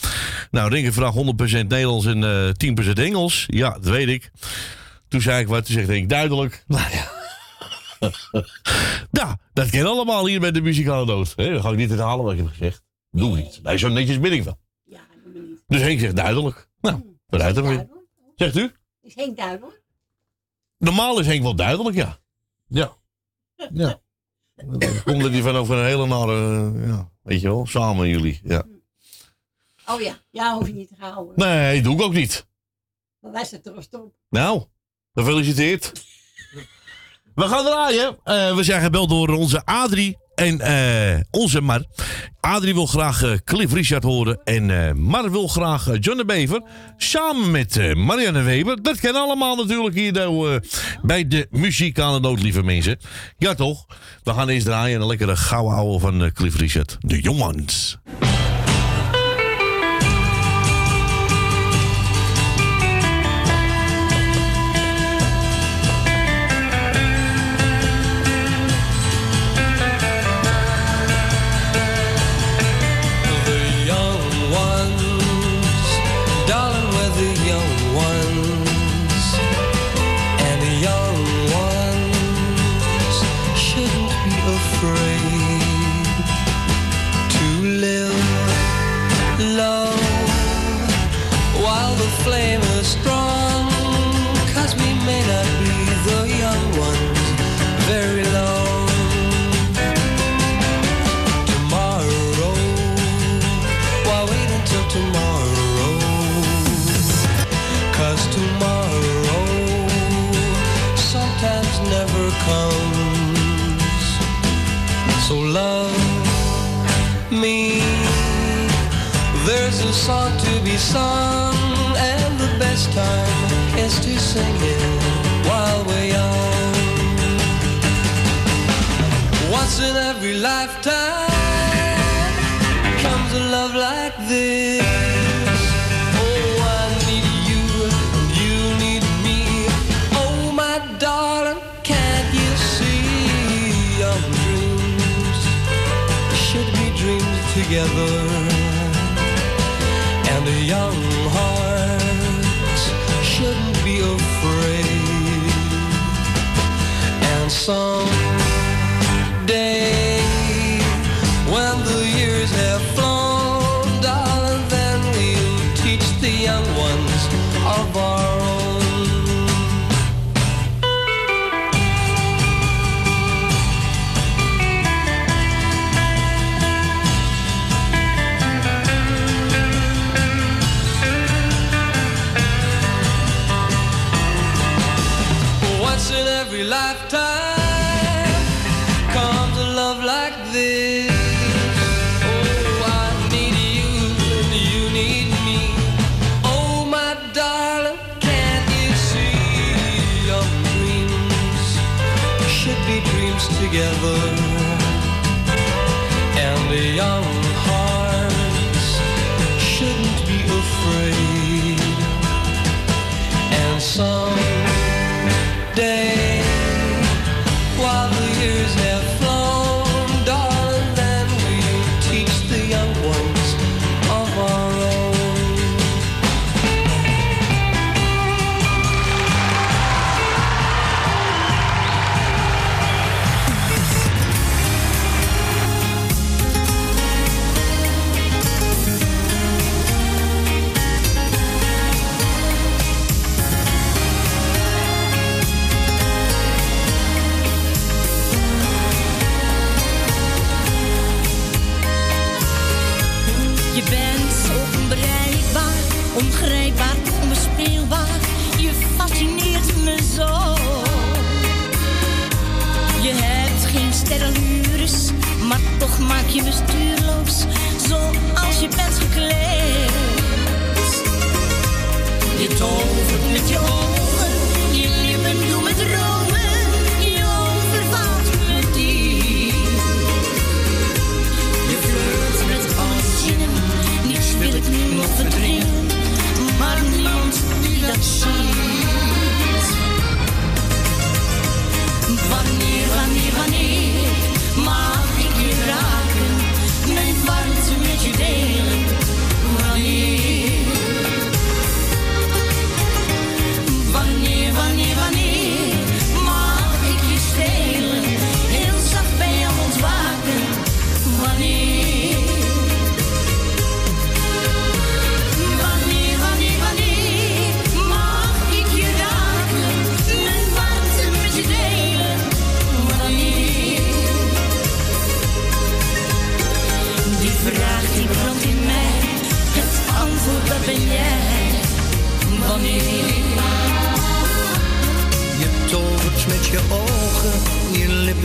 S4: Nou, Rinke vraagt 100% Nederlands en eh 10% Engels. Ja, dat weet ik. Toen zei ik wat, toen zegt Henk duidelijk. <laughs> Nou ja. <laughs> nou, dat ken allemaal hier bij de muzikale dood. Dan ga ik niet herhalen wat ik heb gezegd. Doe niet. Nee, zo netjes ben ik wel. Dus Henk zegt duidelijk. Nou, vooruit dan weer. Zegt u?
S11: Is Henk duidelijk?
S4: Normaal is Henk wel duidelijk, ja. Ja. Ja. Dan komt dat hij van over een hele nare, eh, ja, weet je wel, samen jullie. Ja.
S11: Oh ja, ja, hoef je niet te gaan houden.
S4: Nee, doe ik ook niet.
S11: Maar wij zetten troost op.
S4: Nou, gefeliciteerd. We gaan draaien. Eh, we zijn gebeld door onze Adrie en eh, onze Mar. Adrie wil graag eh, Cliff Richard horen. En eh, Mar wil graag John de Bever. Samen met Marianne Weber. Dat kennen allemaal natuurlijk hier nou, bij de de nood, lieve mensen. Ja toch? We gaan eens draaien. Een lekkere gouden ouwe van Cliff Richard. De Jongens.
S15: singing while
S20: we're young. Once in every lifetime.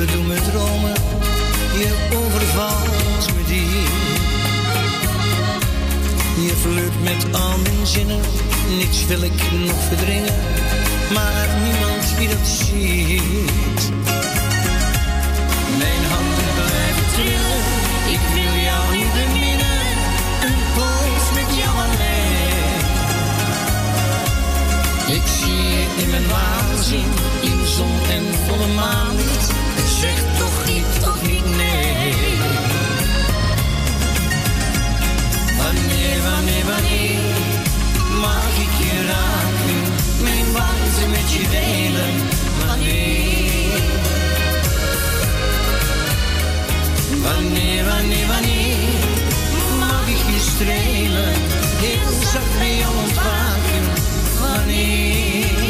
S20: bedoel me
S21: dromen, je overvalt me die. Je
S22: flirt met al mijn zinnen, niets wil ik nog verdringen, maar niemand die dat ziet. Mijn handen blijven trillen, ik wil jou niet beminnen, een poos met jou alleen. Ik zie je in mijn waanzin, in zon en volle maanlicht Zeg toch niet, toch niet nee. Wanneer, wanneer, wanneer mag ik je raken? Mijn warmte met je delen, wanneer? Wanneer, wanneer, wanneer mag ik je strelen? Heel zacht bij jou ontwaken, wanneer?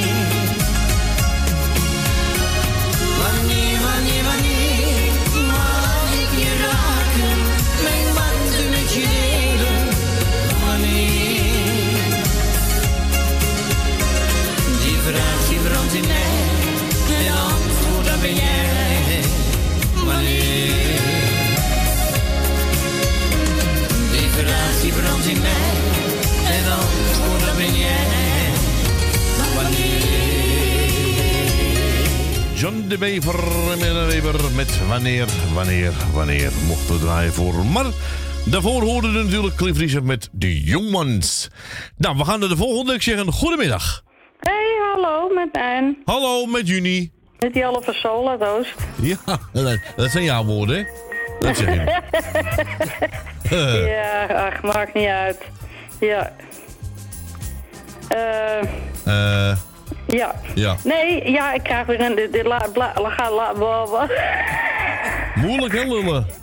S4: John de Bever, Weber, met wanneer, wanneer, wanneer mochten we draaien voor. Maar daarvoor hoorden we natuurlijk Cliff Richard met de Jongmans. Nou, we gaan naar de volgende. Ik zeg een goedemiddag.
S23: Hey, hallo, met Ann.
S4: Hallo, met Juni.
S23: Met die halve sola Oost.
S4: Ja, dat, zijn jouw woorden, hè? Dat zeg je. <laughs>
S23: Ja, ach, maakt niet uit. Ja. Eh,
S4: eh,
S23: ja.
S4: ja.
S23: Nee, ja, ik krijg weer een... De, la, bla, la, ga, la, bla, bla.
S4: Moeilijk, hè, lullen? <laughs>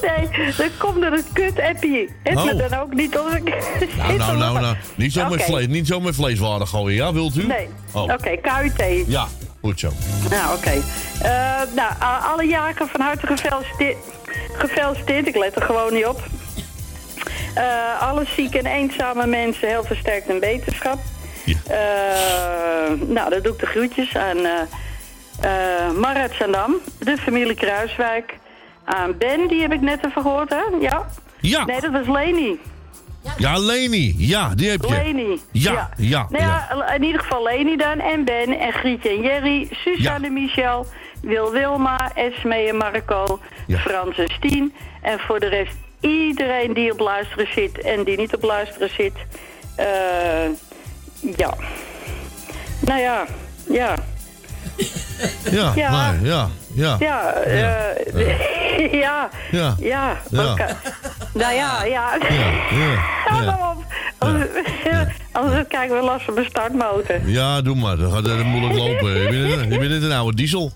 S23: Nee, dan komt er een kut-appie. Is
S4: Oh.
S23: dan ook niet als ik...
S4: Nou, nou, nou, nou. Niet zo met, vlees, niet zo met vleeswaren gooien, ja? Wilt u?
S23: Nee.
S4: Oh.
S23: Oké, KUT.
S4: Ja, goed zo.
S23: Nou, oké. Eh, nou, alle jaren van harte gefeliciteerd. Gefeliciteerd, ik let er gewoon niet op. Eh, alle zieke en eenzame mensen heel versterkt in wetenschap. Eh, nou, dat doe ik de groetjes aan eh, Marat Zandam, de familie Kruiswijk. Aan Ben, die heb ik net even gehoord, hè? Ja?
S4: Ja.
S23: Nee, dat was Leni.
S4: Ja, Leni. Ja, die heb je.
S23: Leni.
S4: Ja, ja,
S23: Nou ja, in ieder geval Leni dan. En Ben en Grietje en Jerry. Suzanne en Michel. Wil Wilma. Esme en Marco. Frans en Stien. En voor de rest iedereen die op luisteren zit en die niet op luisteren zit. Eh, ja. Nou ja, ja.
S4: Ja,
S23: Ja.
S4: nee, ja, ja.
S23: Ja, eh, <laughs> ja,
S4: Ja.
S23: ja.
S4: Ja.
S23: oké. Nou ja, ja.
S4: Ja, ja. <laughs>
S23: op. Anders, <laughs> kijken we last van mijn startmotor.
S4: Ja, doe maar. Dat gaat eh, moeilijk lopen. Je bent, een- je bent een oude diesel.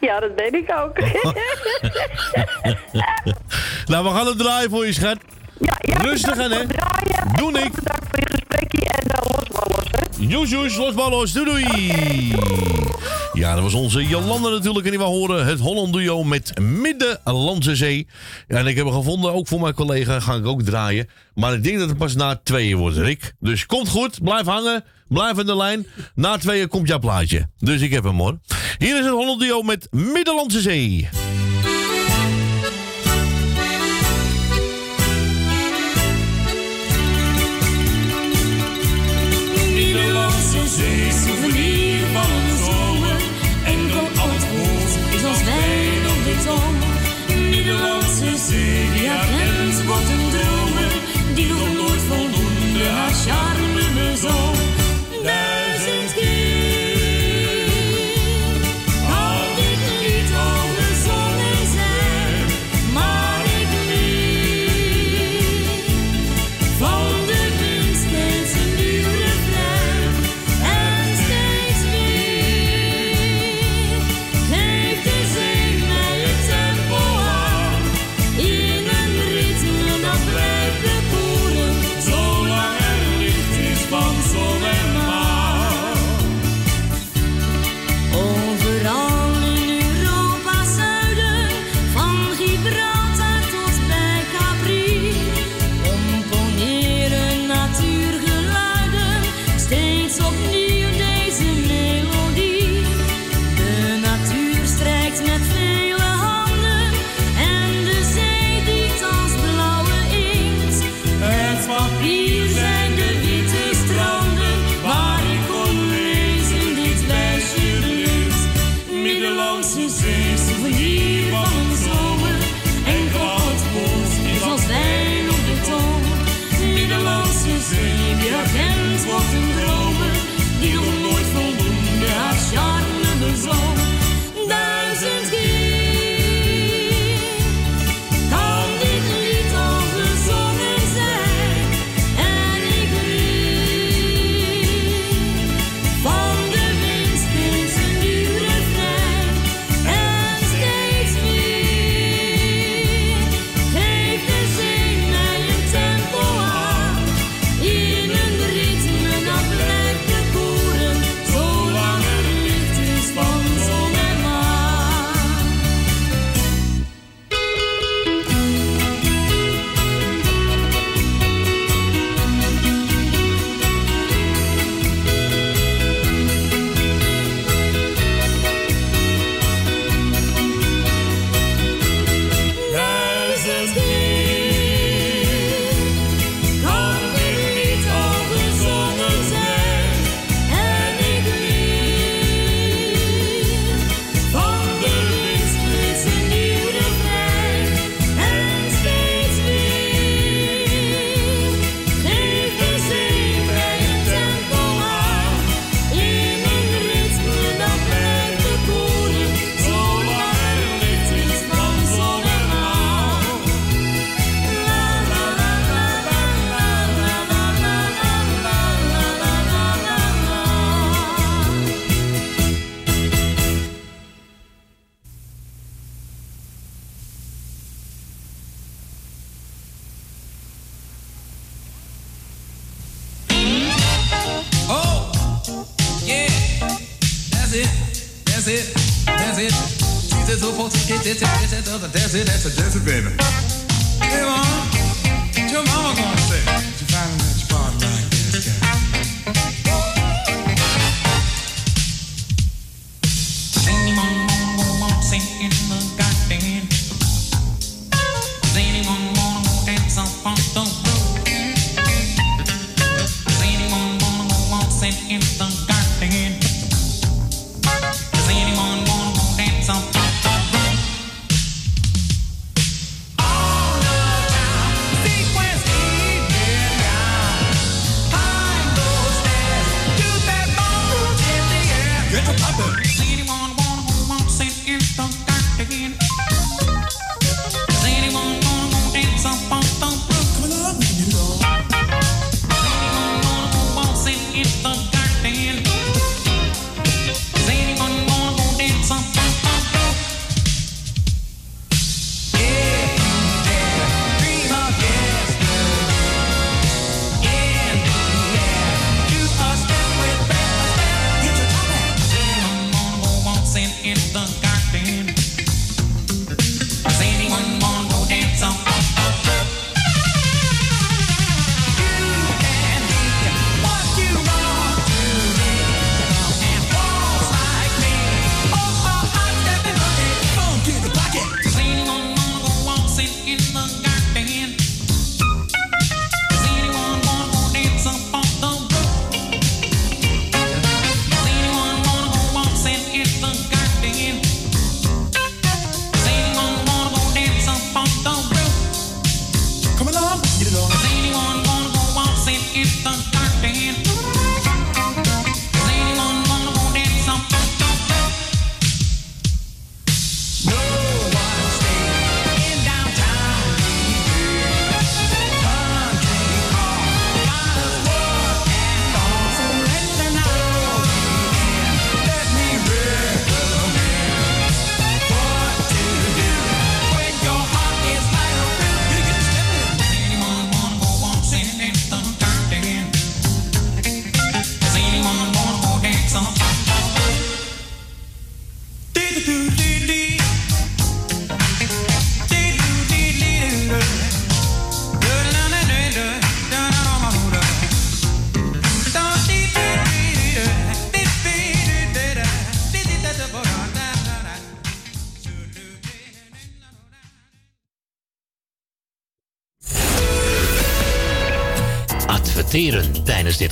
S23: Ja, dat ben ik ook. <laughs> <laughs>
S4: Nou, we gaan het draaien voor je, schat. Rustig aan, hè. Doe ik. Joes, joes, los. Doei, doei. Ja, dat was onze Jolanda natuurlijk. En die we horen het Holland duo met Middenlandse Zee. En ik heb hem gevonden, ook voor mijn collega. Ga ik ook draaien. Maar ik denk dat het pas na tweeën wordt, Rick. Dus komt goed. Blijf hangen. Blijf aan de lijn. Na tweeën komt jouw plaatje. Dus ik heb hem hoor. Hier is het Holland duo met.
S15: Middellandse Zee,
S24: easy. She says, oh, boy, it, it, it, it, it, it, that's it, that's it, that's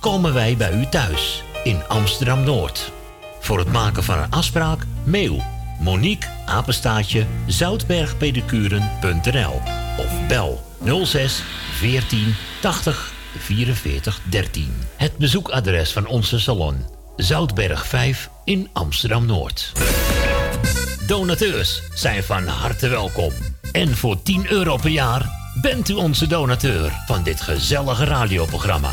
S1: komen wij bij u thuis in Amsterdam Noord. Voor het maken van een afspraak mail Monique Apenstaatje zoutbergpedicuren.nl of bel 06 14 80 44 13. Het bezoekadres van onze salon Zoutberg 5 in Amsterdam Noord. Donateurs zijn van harte welkom. En voor 10 euro per jaar bent u onze donateur van dit gezellige radioprogramma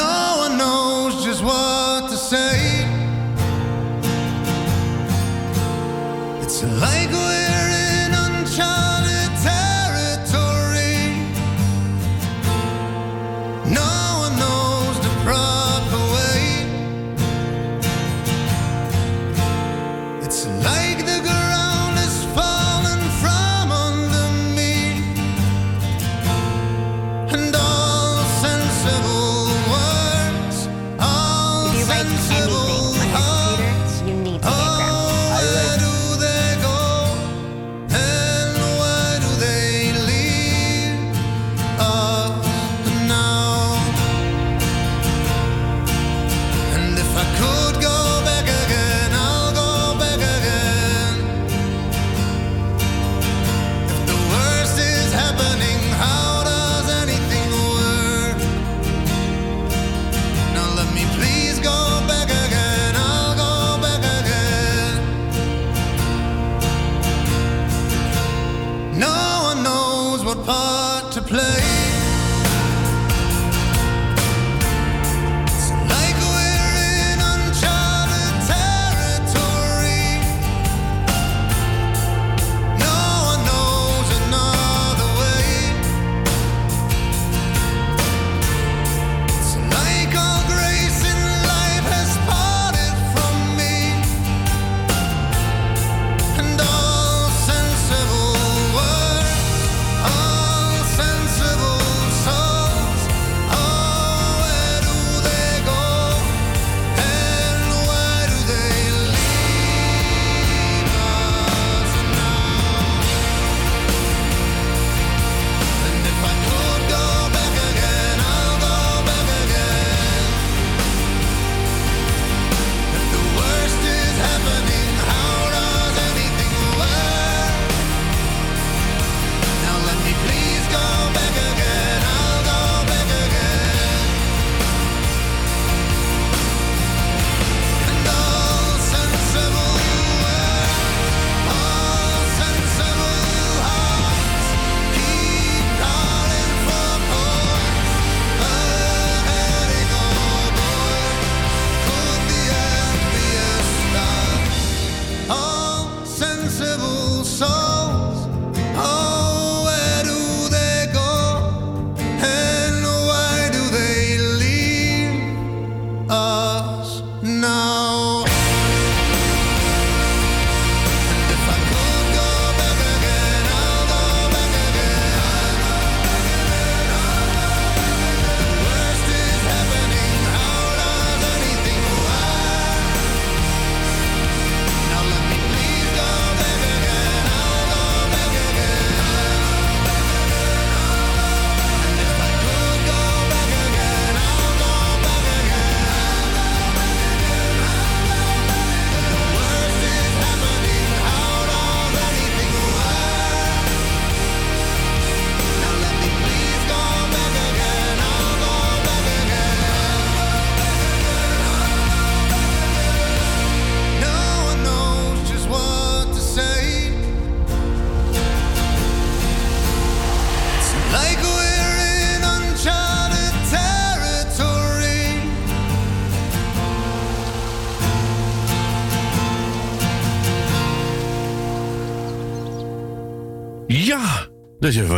S25: no one knows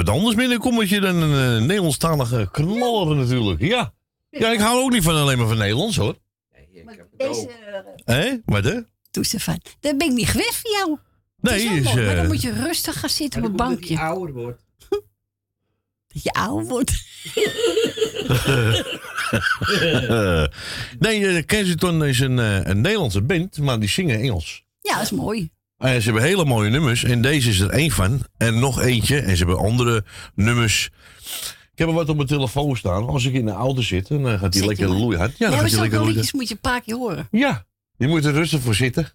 S4: wat anders binnenkommetje dan een uh, Nederlandstalige knaller natuurlijk. Ja. ja, ik hou ook niet van alleen maar van Nederlands hoor.
S26: Nee, maar deze...
S4: Hé, wat hè?
S26: Doe ben ik niet weg van jou.
S4: Nee, is,
S26: maar dan
S4: eh,
S26: moet je rustig gaan zitten op een bankje.
S27: Dat je ouder wordt.
S26: dat je ouder wordt. <laughs>
S4: nee, eh, Kensington is een, een Nederlandse band, maar die zingen Engels.
S26: Ja, dat is mooi.
S4: Eh, ze hebben hele mooie nummers en deze is er één van. En nog eentje. En ze hebben andere nummers. Ik heb er wat op mijn telefoon staan. Als ik in de auto zit, dan eh, gaat hij
S26: Zit
S4: lekker loeihard. Ja,
S26: Ja,
S4: dan
S26: maar
S4: gaat hij
S26: zo'n
S4: lekker
S26: liedjes moet je een paar keer horen.
S4: Ja, je moet er rustig voor zitten.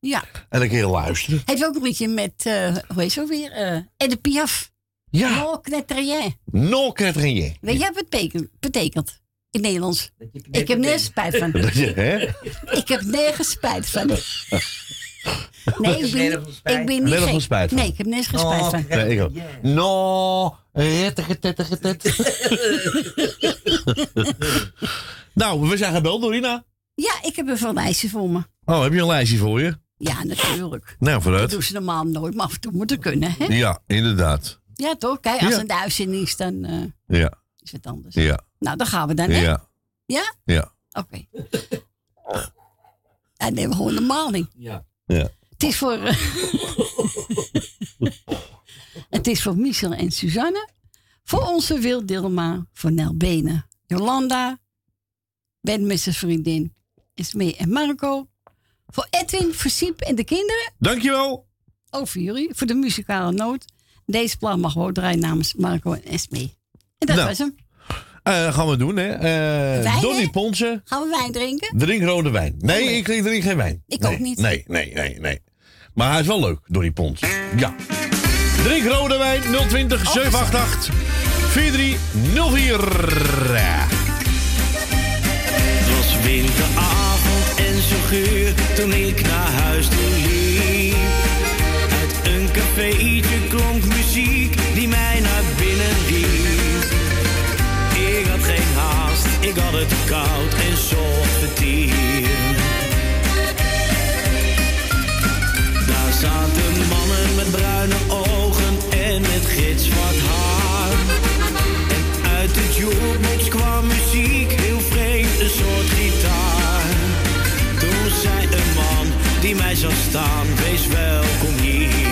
S26: Ja.
S4: En dan kun je luisteren.
S26: Heeft ook een liedje met, eh, hoe heet ze ook weer? Eh Edith Piaf.
S4: Ja.
S26: No Knetrien.
S4: No Catherine.
S26: Weet je wat het betekent? In Nederlands. Ik heb nergens spijt van. <laughs>
S4: Dat je, hè?
S26: Ik heb nergens spijt van. <laughs> <laughs> Nee, ik ben, niet- ik ben niet gek.
S4: spijt van.
S26: Nee, ik heb nergens
S27: Oh,
S26: spijt van.
S4: Nee, ik ook. No, rettige, tettige, tet. <laughs> Nou, we zijn gebeld, Dorina.
S26: Ja, ik heb even een lijstje voor me.
S4: Oh, heb je een lijstje voor je?
S26: Ja, natuurlijk.
S4: Nou,
S26: Dat
S4: vooruit.
S26: doen ze normaal nooit, maar af en toe moet het kunnen, hè?
S4: Ja, inderdaad.
S26: Ja, toch? Kijk, als
S4: Ja.
S26: een de uitzending is, dan eh,
S4: Ja,
S26: is het anders.
S4: ja,
S26: Nou, dan gaan we dan, hè?
S4: ja,
S26: Ja?
S4: ja.
S26: Oké. En dan hebben we gewoon de maling.
S27: Ja.
S4: Ja.
S26: Het is voor... <laughs> het is voor Michel en Suzanne. Voor onze Wil Dilma. Voor Nel Benen. Jolanda. Ben zijn vriendin. En Marco. Voor Edwin, voor Siep en de kinderen.
S4: Dankjewel.
S26: Ook voor jullie. Voor de muzikale noot. Deze plan mag gewoon draaien namens Marco en Esmee. En dat
S4: Nou.
S26: was hem.
S4: Eh, gaan we doen, hè. Eh
S26: Wijn,
S4: Donny
S26: hè?
S4: Ponsen,
S26: Gaan we wijn drinken?
S4: drink rode wijn. Nee, ik drink geen wijn.
S26: Ik
S4: nee,
S26: ook niet.
S4: Nee, nee, nee, nee. Maar hij is wel leuk, Donny Pons. Ja. Drink rode wijn, 020 788 4304.
S8: Het was winteravond en zo geur toen ik naar huis toe liep. Uit een cafeetje klonk muziek ik had het koud en zocht vertier. Daar zaten mannen met bruine ogen en met gitzwart haar. En uit de jukebox kwam muziek, heel vreemd, een soort gitaar. Toen zei een man die mij zag staan, wees welkom hier.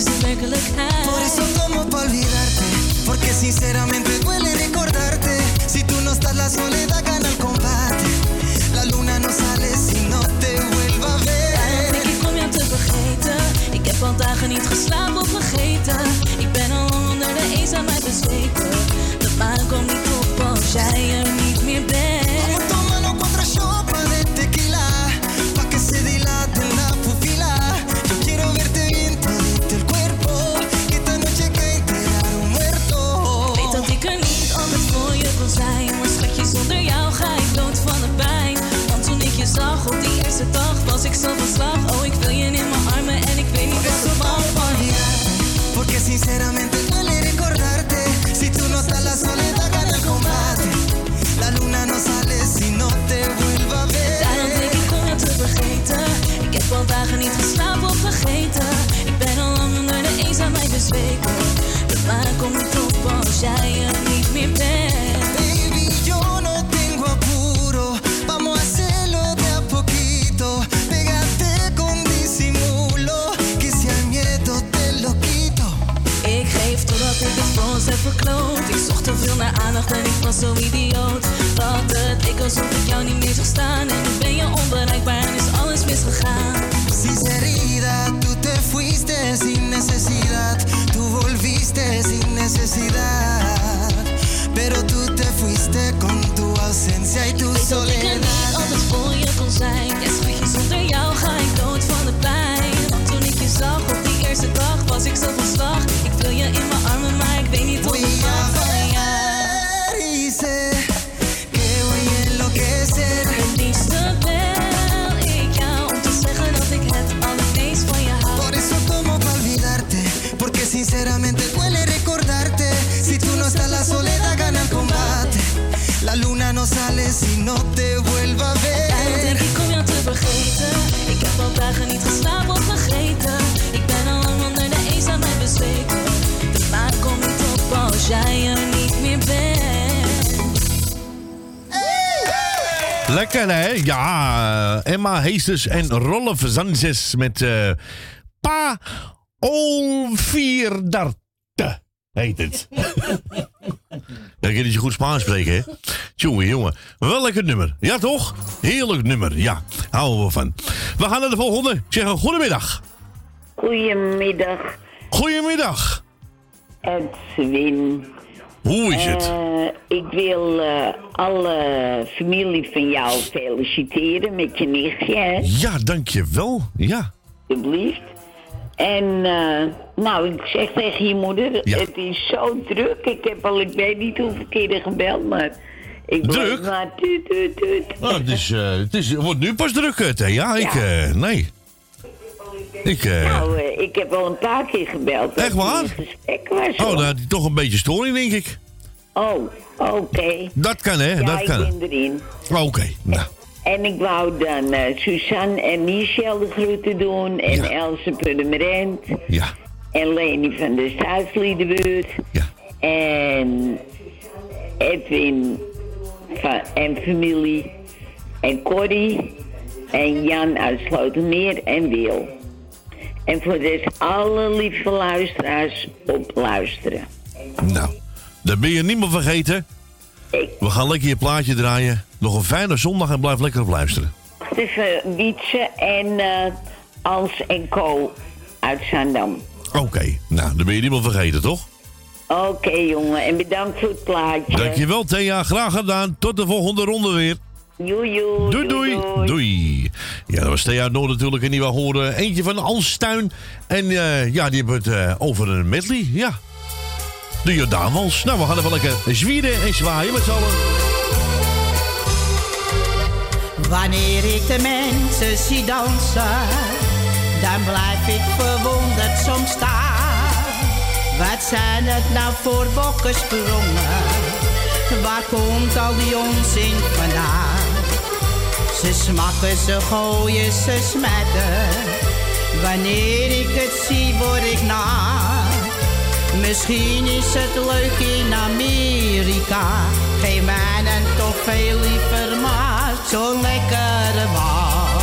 S8: Is
S26: de werkelijkheid.
S25: Por eso tomo pa olvidarte, porque sinceramente duele recordarte. Si tú no estás, la soledad gana el combate. La luna no sale si no te vuelva a
S26: Daarom denk
S25: ver.
S26: ik om jou te vergeten. Ik heb al dagen niet geslapen of vergeten. Ik ben al onder de eenzaamheid bezweken. De maan komt niet op als jij er niet eerste dag, was ik zo van slag. Oh, ik wil je in mijn armen en ik weet niet wat er van van.
S25: Porque sinceramente duele recordarte. Si tú no estás, la soledad gana el combate. La luna no sale si no te vuelva a
S26: Daarom denk
S25: ver.
S26: ik om jou te vergeten. Ik heb al dagen niet geslapen of vergeten. Ik ben al lang onder de eenzaamheid bezweken. De maan komt niet op als jij er niet meer bent. Ik het verkloot. Ik zocht te veel naar aandacht en ik was zo idioot. Dat het leek alsof ik jou niet meer zag staan. En nu ben je onbereikbaar en is alles misgegaan.
S25: Sinceridad, tú te fuiste sin necesidad. Tú volviste sin necesidad. Pero tú te fuiste con tu ausencia y tu
S26: Ik weet dat ik er
S25: soledad.
S26: niet altijd voor je kon zijn. Ja, schatje, zonder jou ga ik dood van de pijn. Want toen ik je zag eerste dag, was ik zo van slag. Ik wil je in mijn armen, maar ik weet niet hoe ik van jou.
S25: Y sé que voy a enloquecer.
S26: Het liefste bel ik jou om te zeggen dat ik het allermeest van je hou.
S25: Por eso tomo pa olvidarte, porque sinceramente duele recordarte. Si tú no estás, la soledad gana el combate. La luna no sale si
S4: Lekker hè? Ja, Emma Heesters en Rolf Zanzes met eh Pa Olvierdarte heet het. <laughs> Kan niet zo goed Spaans spreken, hè? Jongen, jongen. Wel lekker nummer. Ja, toch? Heerlijk nummer, ja. Houden we van. We gaan naar de volgende. Ik zeg een goedemiddag.
S28: Goedemiddag,
S4: Goedemiddag.
S28: Edwin.
S4: Hoe is het?
S28: Eh, ik wil eh, alle familie van jou feliciteren met je nichtje, hè?
S4: Ja, dankjewel. Ja.
S28: Alsjeblieft. En, eh, nou, ik zeg tegen je moeder,
S4: Ja.
S28: het is zo druk. Ik heb al, ik weet niet hoeveel keren gebeld, maar... Ik
S4: Druk?
S28: Maar tuut, tuut, tuut.
S4: Oh, het, is, het, is, het wordt nu pas druk, hè? Ja, ik... nee. Ik... eh
S28: Nou, eh, ik heb al een paar keer gebeld.
S4: Echt waar?
S28: Gesprek was.
S4: oh, dan had hij toch een beetje storing, denk ik.
S28: Oh, oké.
S4: Dat kan, hè?
S28: Ja,
S4: dat
S28: ik
S4: kan.
S28: ben erin.
S4: Oké, nou.
S28: En ik wou dan eh, Suzanne en Michel de groeten doen. En Else Purmerend.
S4: Ja.
S28: En Leni van de Zuidliedenbuurt.
S4: Ja.
S28: En Edwin van, en familie. En Corrie. En Jan uit Slotermeer en Wil. En voor rest alle lieve luisteraars op luisteren.
S4: Nou, dan ben je niet meer vergeten. We gaan lekker je plaatje draaien. Nog een fijne zondag en blijf lekker op luisteren.
S28: Even, Wietse en eh Ans en Co uit Zandam.
S4: Oké, nou, dan ben je niet meer vergeten, toch?
S28: Oké jongen, en bedankt voor het plaatje.
S4: Dankjewel, Thea. Graag gedaan. Tot de volgende ronde weer.
S28: Joe, joe,
S4: Doei, doei. Doei. Ja, dat was Thea Noord natuurlijk. En die we horen eentje van Alstuin. En eh, ja, die hebben het eh, over een medley. Ja. De Jordaanwals. Nou, we gaan even lekker zwieren en zwaaien met z'n allen.
S29: Wanneer ik de mensen zie dansen, dan blijf ik verwonderd soms staan. Wat zijn het nou voor bokkensprongen? Waar komt al die onzin vandaan? Ze smakken, ze gooien, ze smetten. Wanneer ik het zie, word ik na. Misschien is het leuk in Amerika. Geef mij een toch veel liever maar zo'n lekkere wal.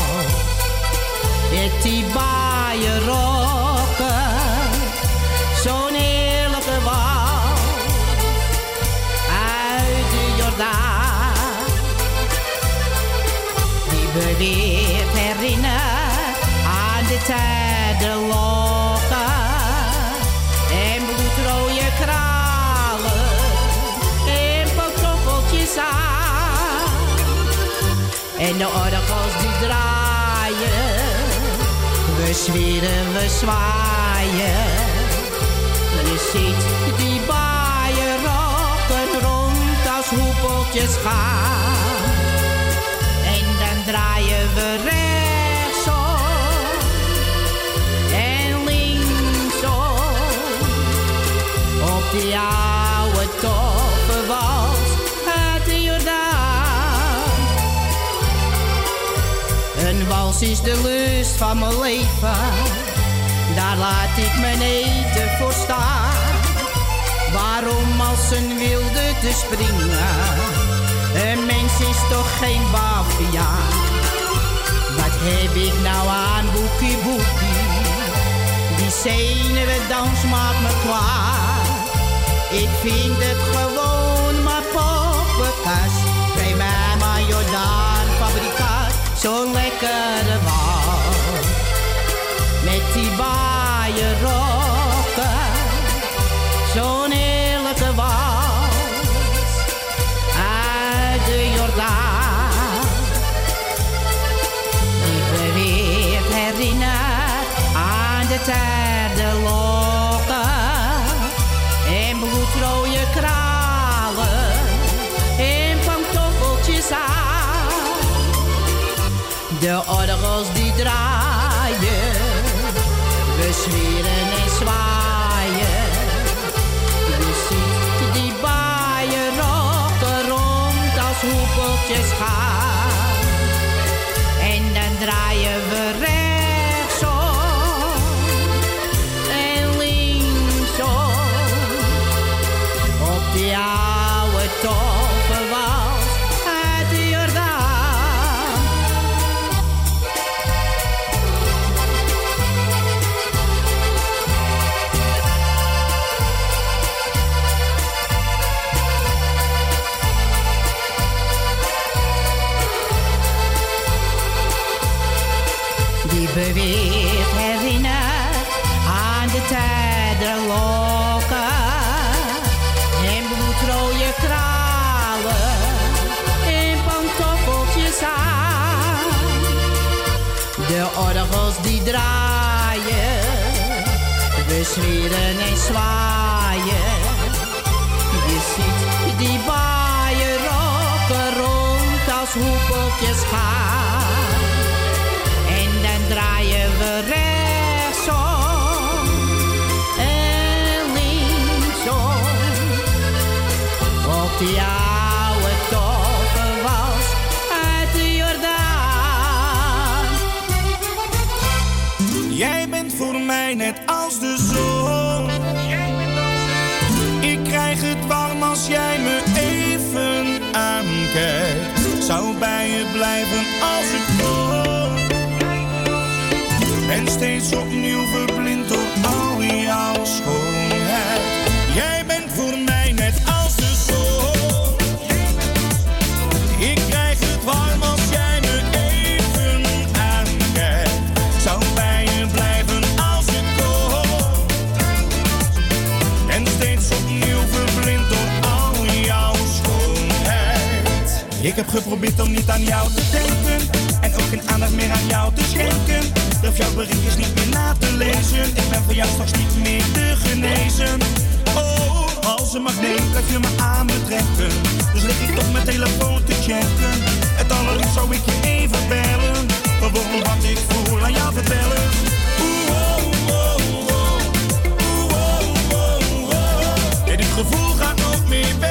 S29: Met die baaien die beweert herinnert aan de tijden lokken. En bloedrode kralen en pantoffels aan. En de orgels die draaien, we zwieren, we zwaaien. Je ziet die baaien rokken rond als hoepeltjes gaan. We rechtsom en linksom op die oude toffe wals uit de Jordaan. Een wals is de lust van mijn leven, daar laat ik mijn eten voor staan. Waarom als een wilde te springen? Een mens is toch geen baviaan? Heb ik nou aan boekie boekie? Die zenuwendans maakt me klaar. Ik vind het gewoon maar poppenkast. Geef mij maar Jordaan fabrikaat, zo'n lekkere wal. Met die baaien aan de tijden lokken. En bloedrode kralen en pantoffeltjes aan. De orgels die draaien, we zwieren en zwaaien. Je ziet die baaien rokken rond als hoepeltjes gaan. En dan draaien we rechtsom we zwieren en zwaaien. Je ziet die baaien rokken rond als hoepeltjes gaan. En dan draaien we rechtsom en linksom op die oude toffe wals uit de Jordaan.
S7: Jij voor mij net als de zon. Ik krijg het warm als jij me even aankijkt. Zou bij je blijven als ik kon. En steeds opnieuw verblind Ik heb geprobeerd om niet aan jou te denken. En ook geen aandacht meer aan jou te schenken. Durf jouw berichtjes niet meer na te lezen. Ik ben voor jou straks niet meer te genezen. Oh, als een magneet blijf je me aan me trekken. Dus lig ik op mijn telefoon te checken. Het allerliefst zou ik je even bellen. Gewoon wat ik voel aan jou vertellen. Oeh, oh, oh, oh. Oeh, oh, oh, oh. Dit gevoel gaat nooit meer.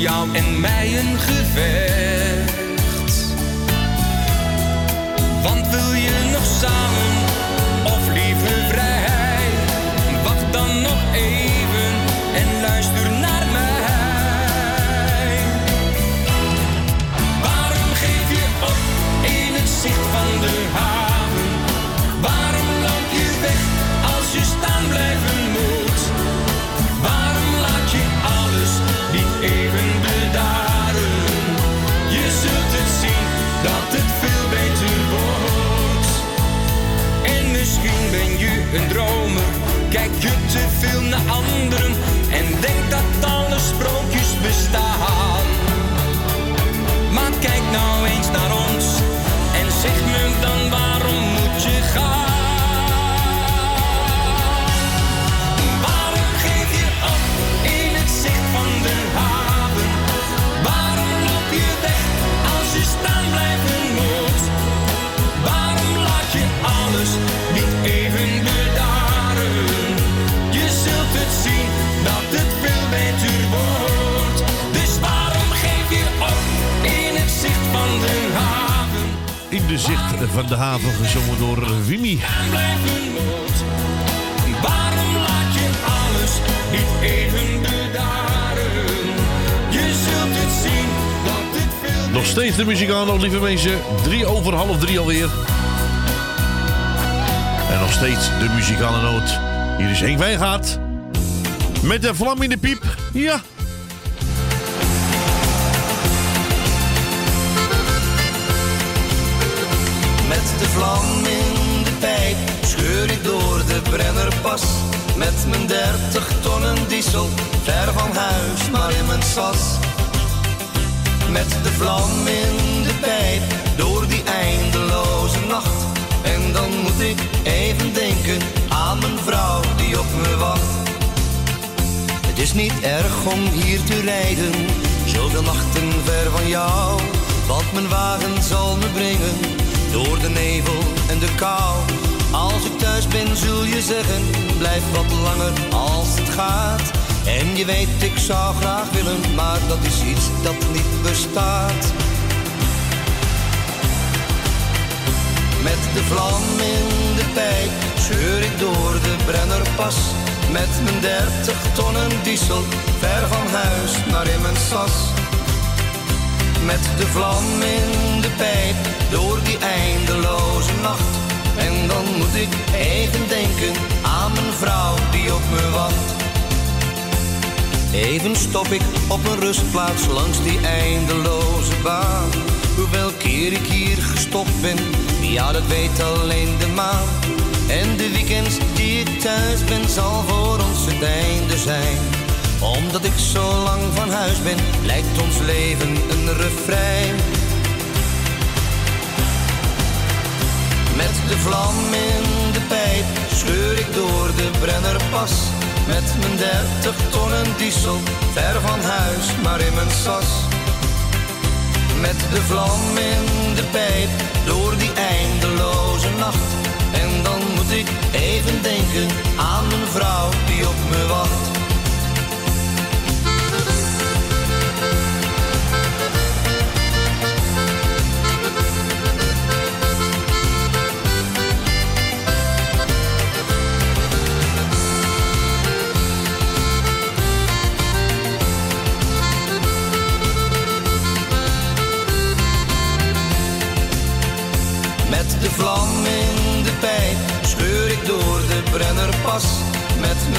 S30: Jou en
S31: mij een gevecht. Van de haven
S4: gezongen door Wimmy.
S31: Waarom laat je alles niet even bedaren? Je zult het zien dat het veel
S4: Nog steeds de muzikano, lieve mensen. Drie over half drie alweer. En nog steeds de muzikale noot. Hier is Henk Wijngaard. Met de vlam in de piep. Ja.
S30: De Brennerpas. Met mijn 30 tonnen diesel, ver van huis, maar in mijn sas. Met de vlam in de pijp, door die eindeloze nacht. En dan moet ik even denken aan mijn vrouw die op me wacht. Het is niet erg om hier te rijden, zoveel nachten ver van jou. Want mijn wagen zal me brengen door de nevel en de kou. Als ik thuis ben zul je zeggen, blijf wat langer als het gaat. En je weet, ik zou graag willen, maar dat is iets dat niet bestaat. Met de vlam in de pijp scheur ik door de Brennerpas. Met mijn 30 tonnen diesel, ver van huis, maar in mijn sas. Met de vlam in de pijp, door die eindeloze nacht. Dan moet ik even denken aan mijn vrouw die op me wacht. Even stop ik op een rustplaats langs die eindeloze baan. Hoeveel keer ik hier gestopt ben, ja dat weet alleen de maan. En de weekends die ik thuis ben, zal voor ons het einde zijn. Omdat ik zo lang van huis ben, lijkt ons leven een refrein. Met de vlam in de pijp scheur ik door de Brennerpas. Met mijn 30 tonnen diesel, ver van huis, maar in mijn sas. Met de vlam in de pijp, door die eindeloze nacht. En dan moet ik even denken aan mijn vrouw dit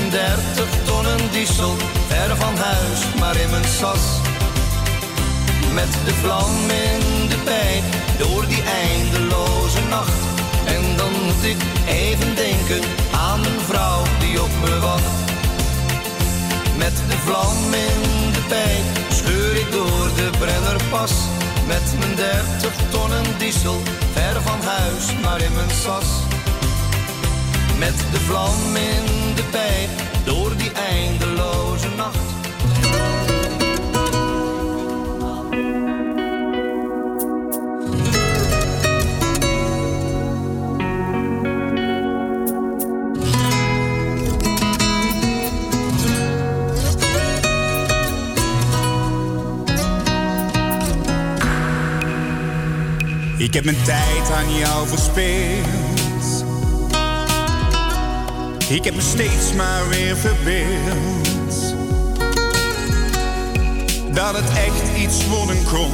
S30: Dertig tonnen diesel, ver van huis, maar in mijn sas. Met de vlam in de pijp, door die eindeloze nacht. En dan moet ik even denken aan een vrouw die op me wacht. Met de vlam in de pijp, scheur ik door de Brennerpas. Met mijn dertig tonnen diesel, ver van huis, maar in mijn sas. Met de vlam in de pijp, door die eindeloze nacht.
S32: Ik heb mijn tijd aan jou verspeeld ik heb me steeds maar weer verbeeld dat het echt iets worden kon,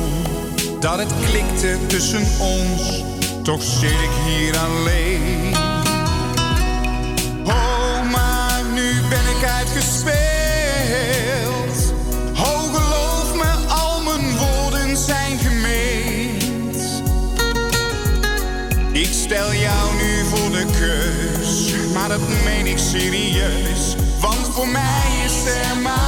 S32: dat het klikte tussen ons. Toch zit ik hier alleen. ik serieus, want voor mij is er maar.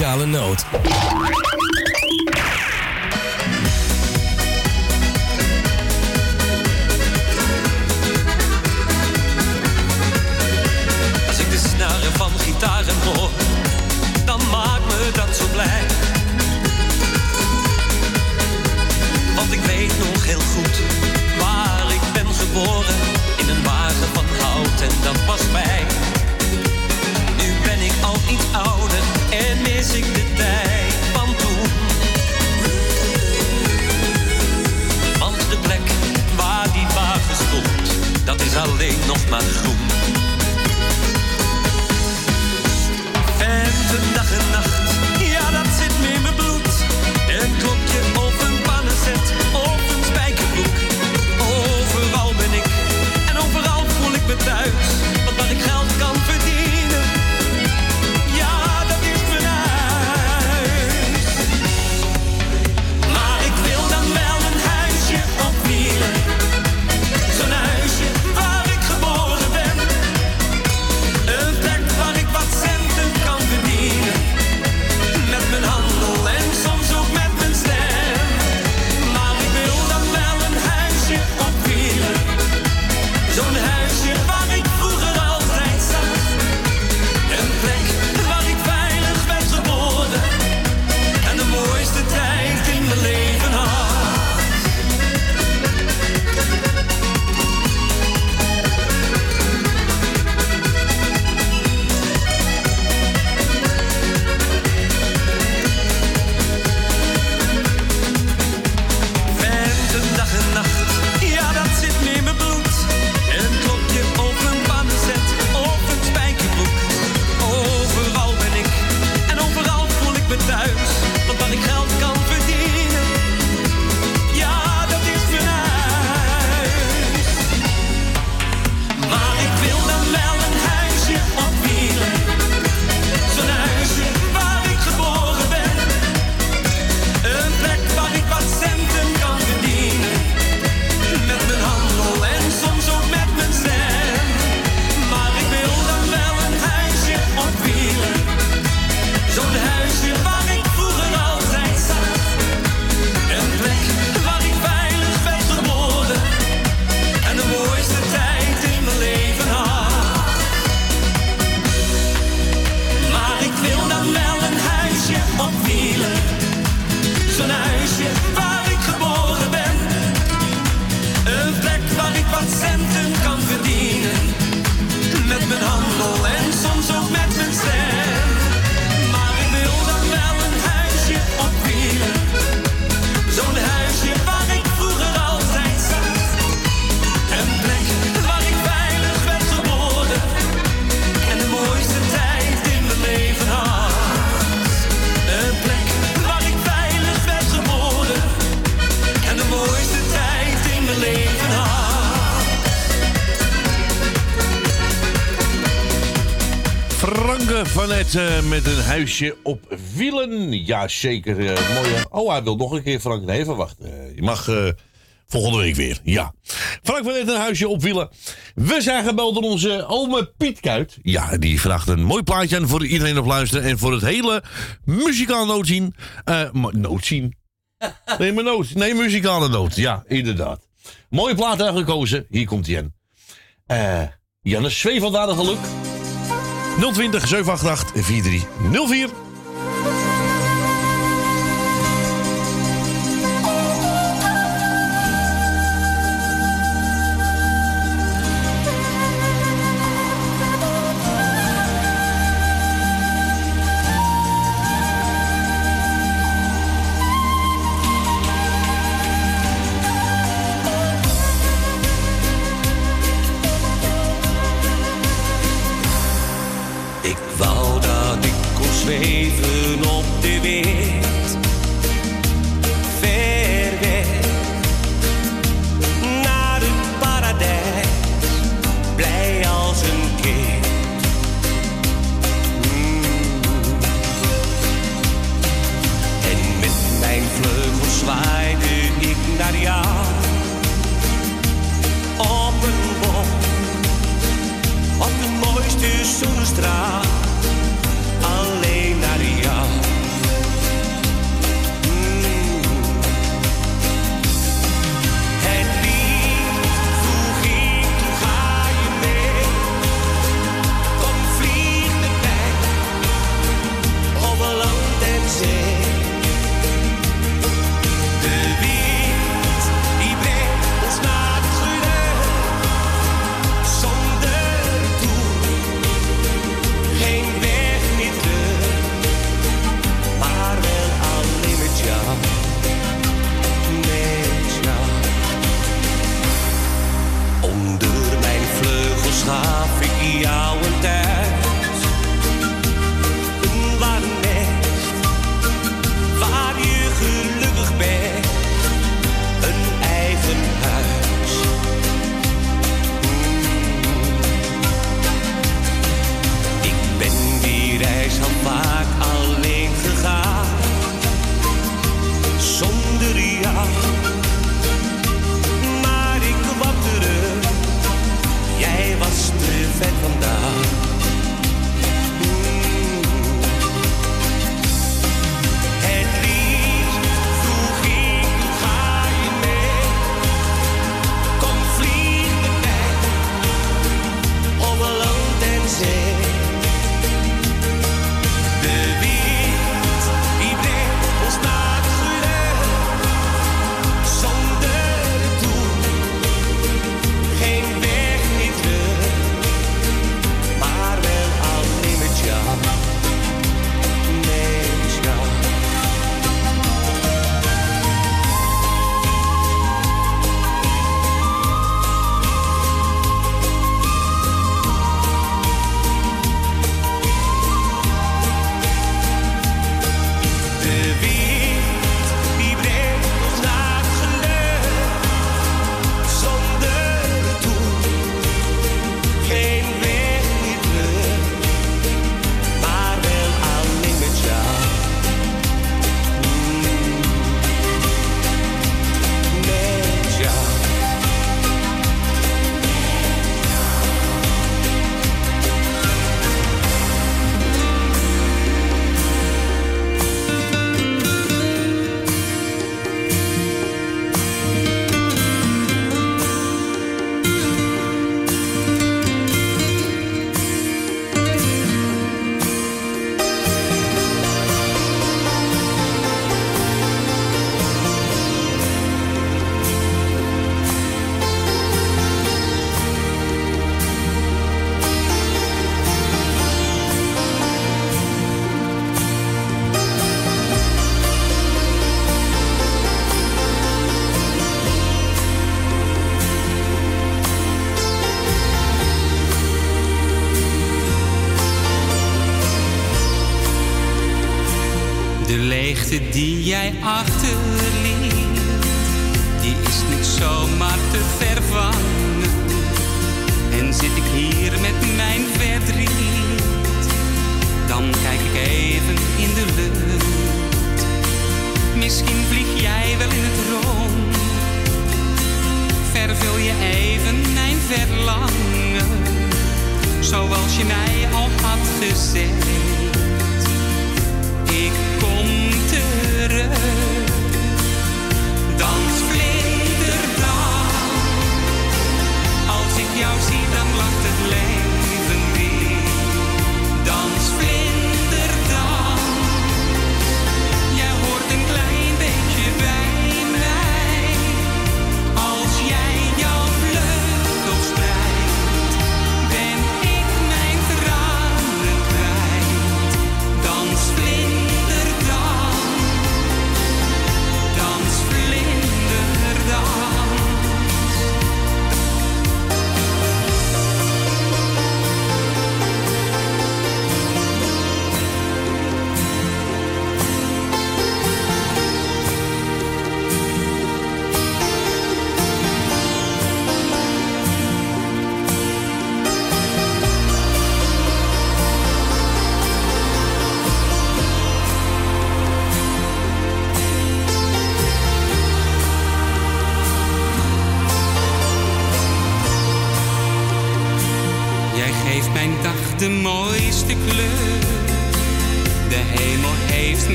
S33: Muzikale Noot.
S34: uh, met een huisje op wielen. Ja,
S33: zeker. Eh, uh, mooie... Oh, hij wil nog een keer Frank. Nee, even wachten. Eh, je mag volgende week weer. Ja. Frank van net een huisje op wielen. We zijn gebeld door onze ome Piet Kuit. Ja, die vraagt een mooi plaatje aan voor iedereen op luisteren. En voor het hele muzikaal noodzien. noodzien? Nee, maar nood. Nee, muzikale nood. Ja, inderdaad. Mooie plaat uitgekozen. Hier komt hij aan. Janne Zwee van Geluk. 020 788 4304.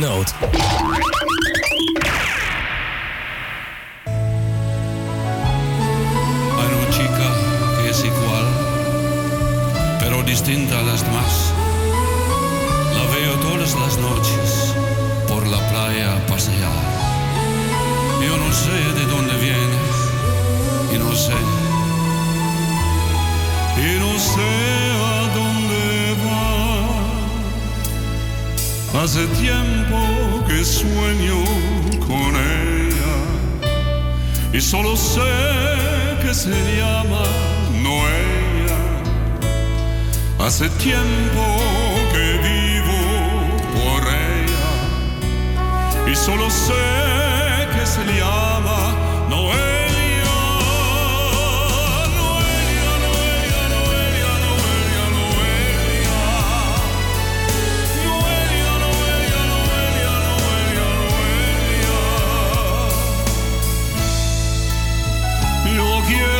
S35: the. Hay una chica que es igual, pero distinta a las demás. La veo todas las noches por la playa pasear. Yo no sé de dónde viene y no sé. Y no sé a dónde. Hace tiempo que sueño con ella y solo sé que se llama Noelia. Hace tiempo que vivo por ella y solo sé que se llama
S2: Dieu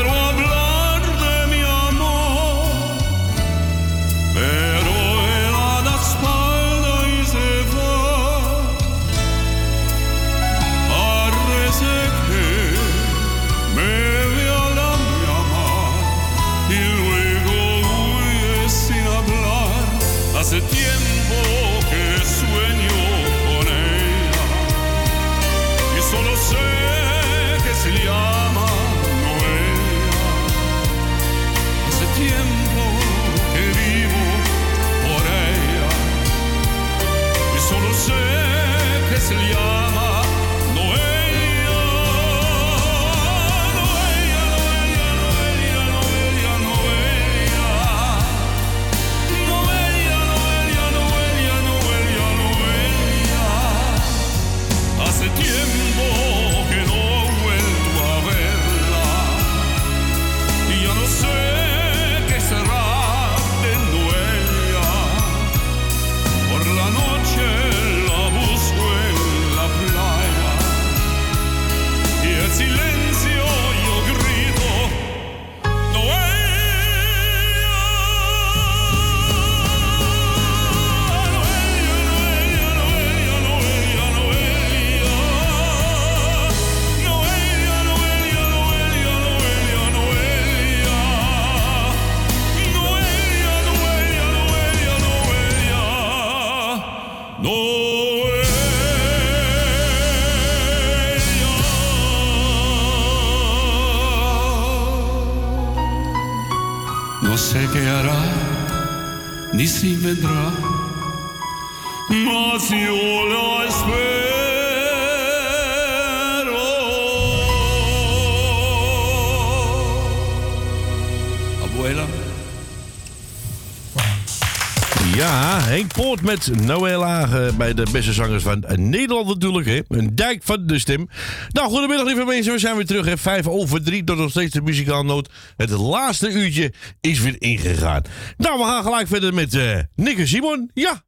S2: met Noël eh, bij de beste zangers van Nederland natuurlijk. Hè? Een dijk van de stem. Nou, goedemiddag lieve mensen. We zijn weer terug. Hè? Vijf over drie, tot nog steeds de muzikaalnoot. Het laatste uurtje is weer ingegaan. Nou, we gaan gelijk verder met uh, Nick en Simon. Ja,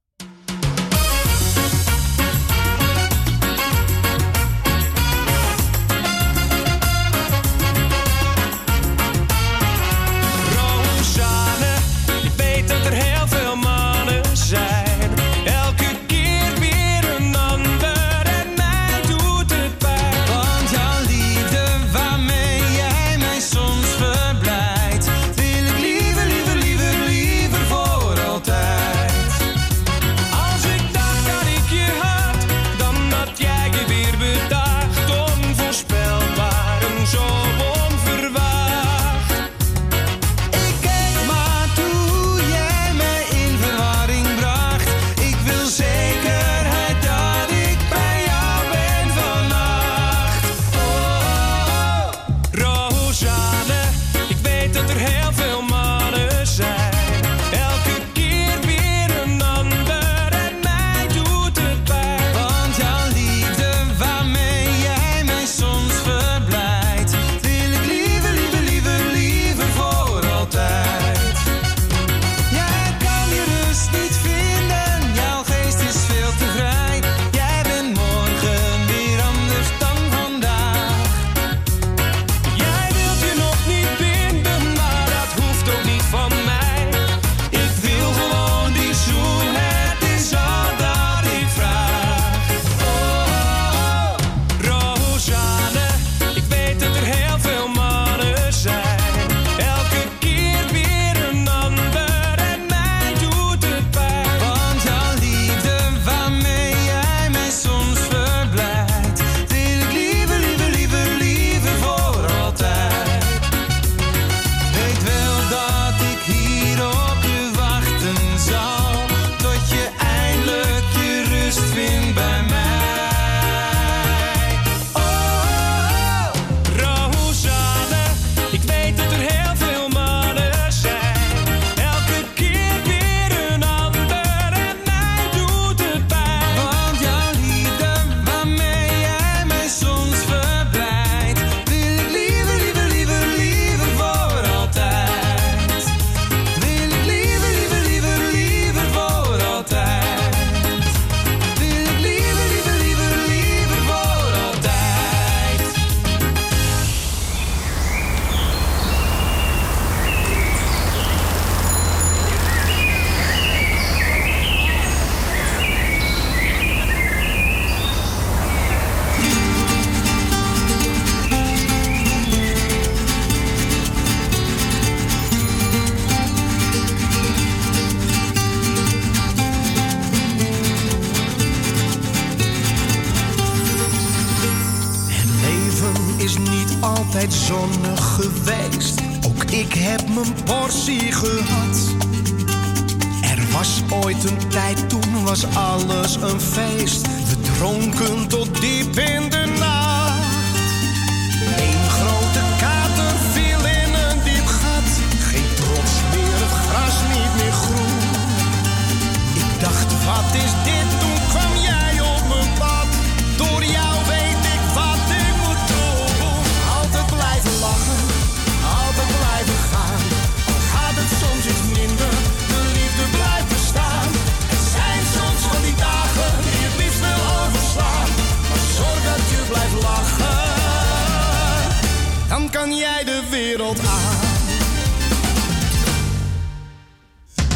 S36: kan jij
S3: de wereld aan.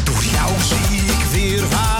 S3: Door jou zie ik weer waar.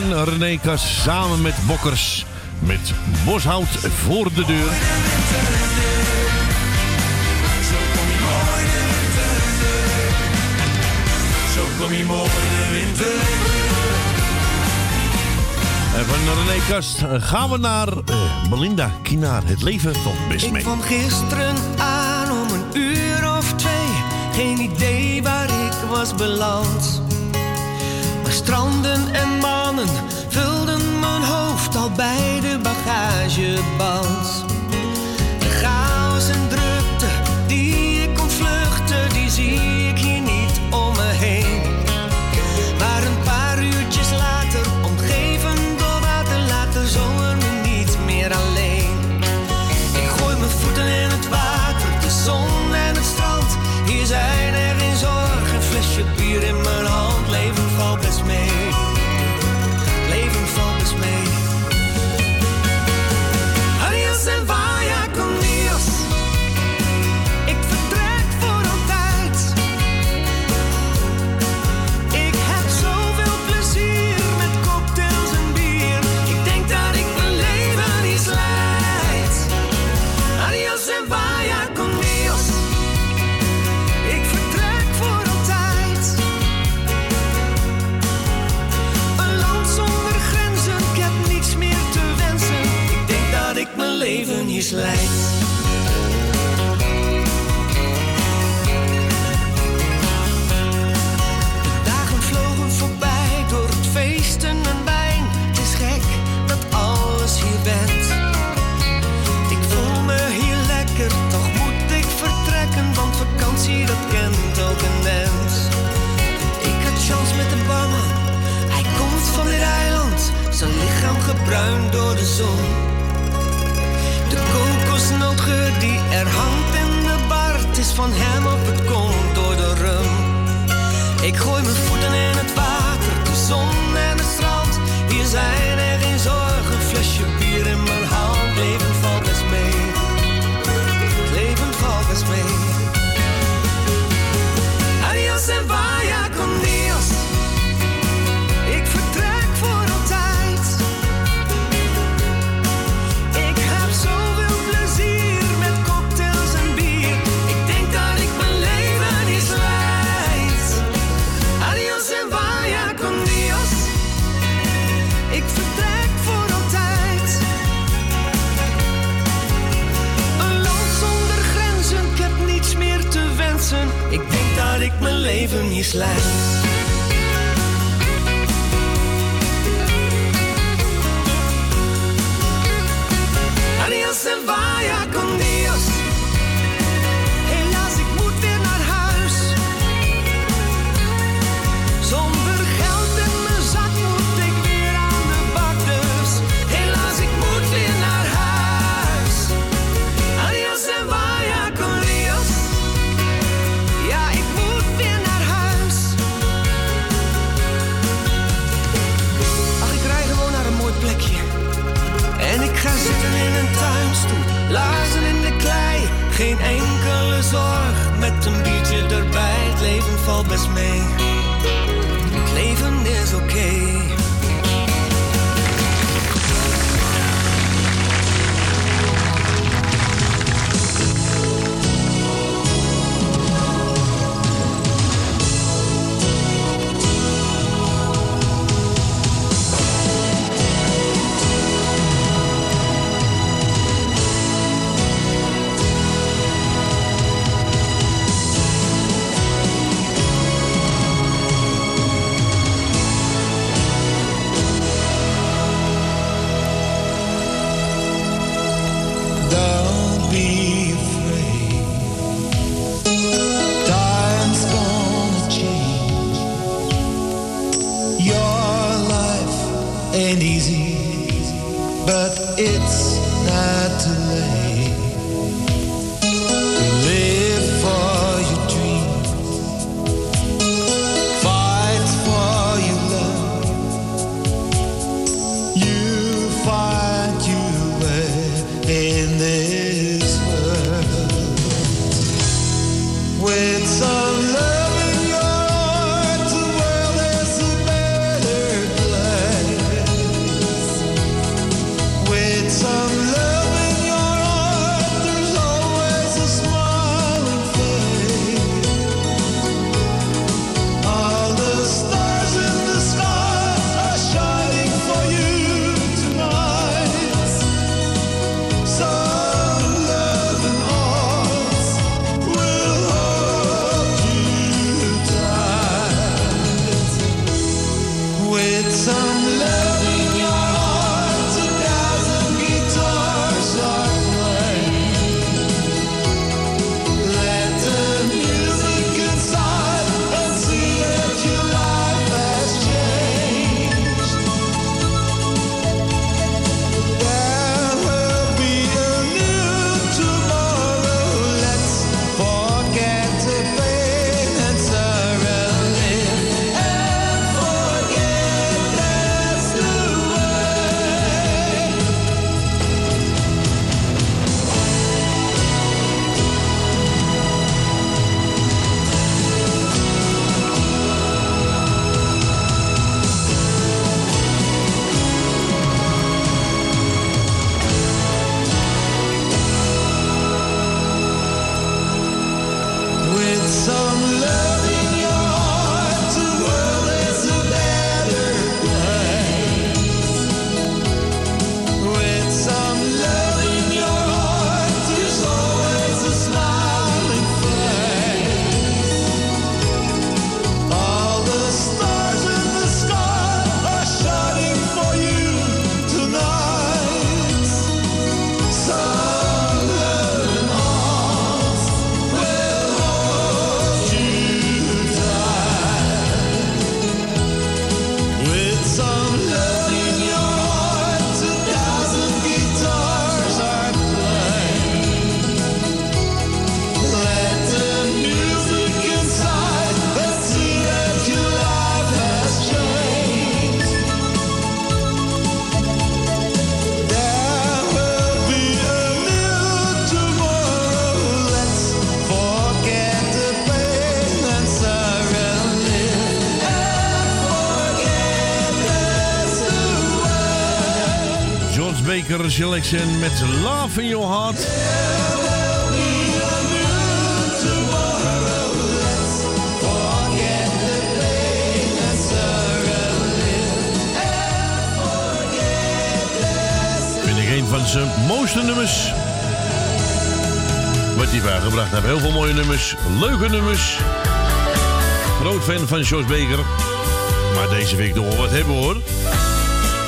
S3: van
S4: René Kas samen met Bokkers. Met boshout voor de deur. En van René Kast gaan we naar eh, uh, Belinda Kinaar. Het leven van
S30: mis
S4: mee.
S30: Ik kwam gisteren aan om een uur of twee. Geen idee waar ik was beland stranden en mannen vulden mijn hoofd al bij de bagageband. bruin door de zon. De kokosnootgeur die er hangt in de baard is van hem op het kont door de rum. Ik gooi
S37: me Selection met Love in Your Heart. Vind ik een van zijn mooiste nummers. Wat hij vaak gebracht. Heel veel mooie nummers, leuke nummers. Groot fan van Jos Baker. Maar deze week nog wat hebben hoor.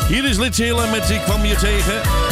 S37: Hier is Lid Zeeland met Ik kwam je tegen.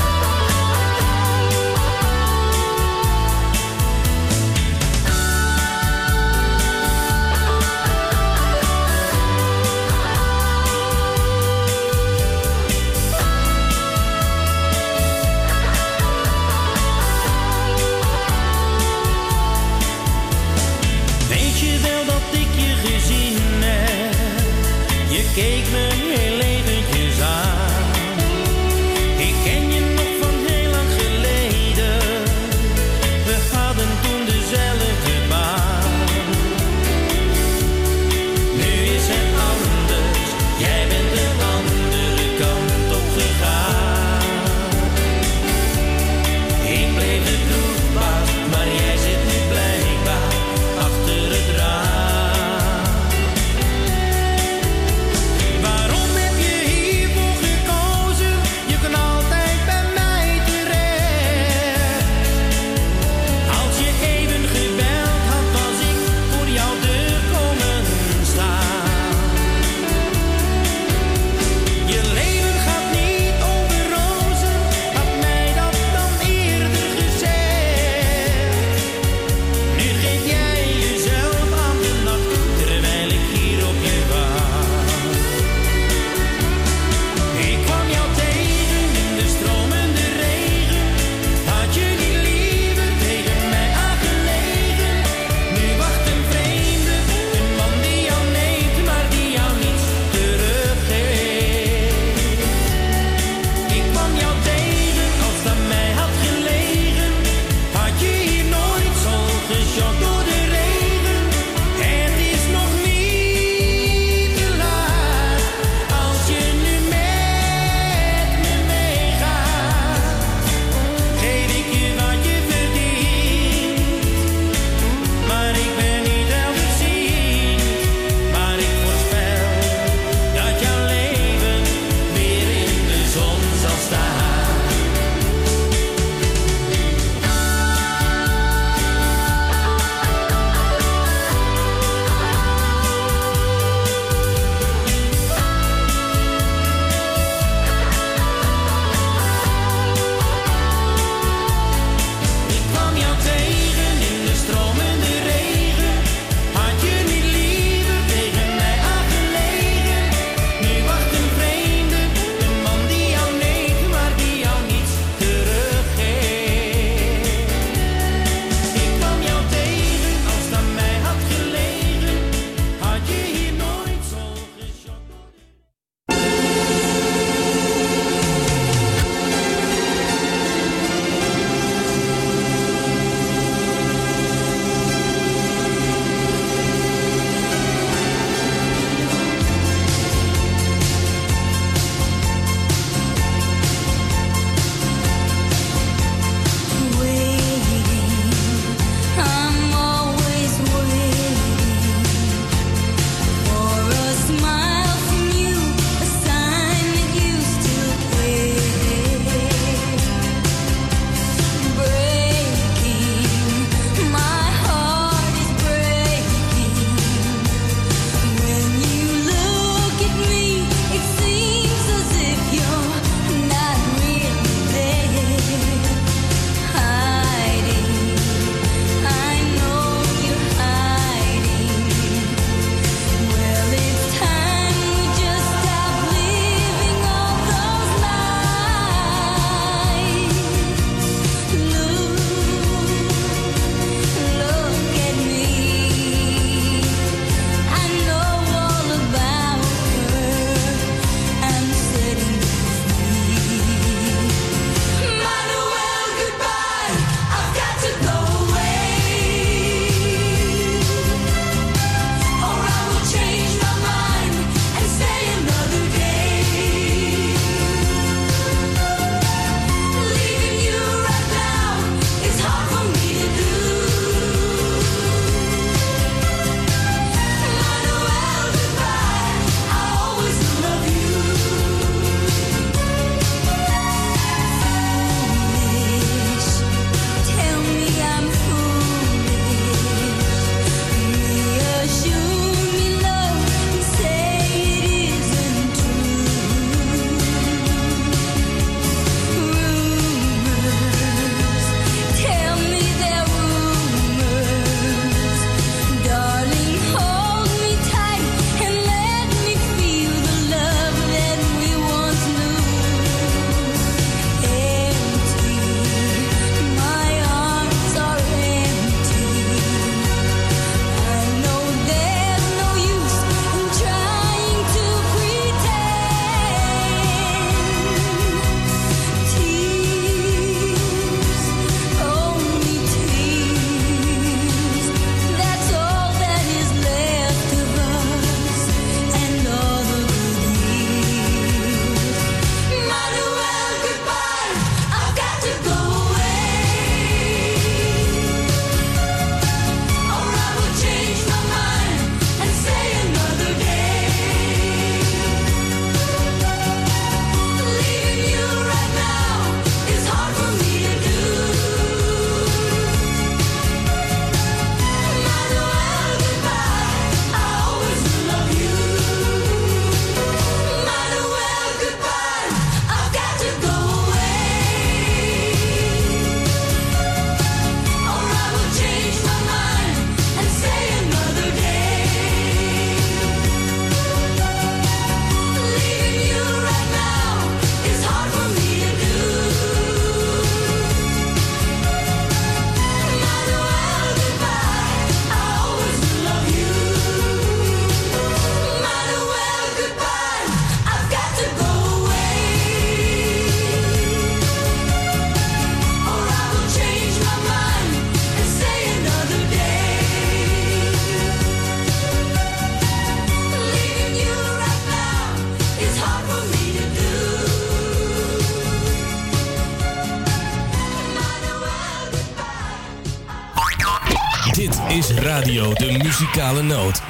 S4: Muzikale noot.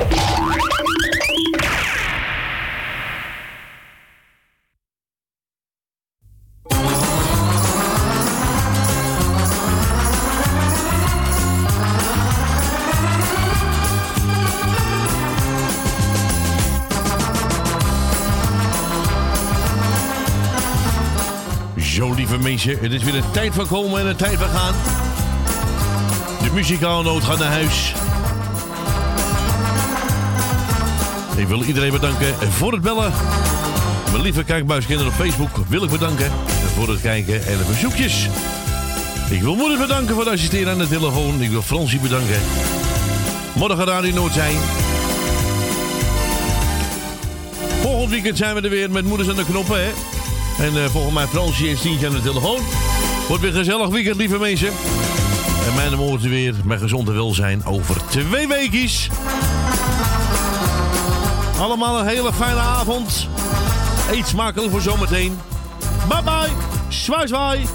S37: Zo, lieve mensen, het is weer een tijd van komen en een tijd van gaan. De muzikale noot gaat naar huis. Ik wil iedereen bedanken voor het bellen. Mijn lieve kijkbuiskinderen op Facebook wil ik bedanken voor het kijken en de verzoekjes. Ik wil moeder bedanken voor het assisteren aan de telefoon. Ik wil Fransie bedanken. Morgen Radio Noord zijn. Volgend weekend zijn we er weer met moeders aan de knoppen, hè? En eh, volgens mij Fransje en Stientje aan de telefoon. Wordt weer gezellig weekend, lieve mensen. En mijn woorden weer met gezond en welzijn over twee weekjes. Allemaal een hele fijne avond. Eet smakelijk voor zometeen. Bye bye. Zwaai zwaai.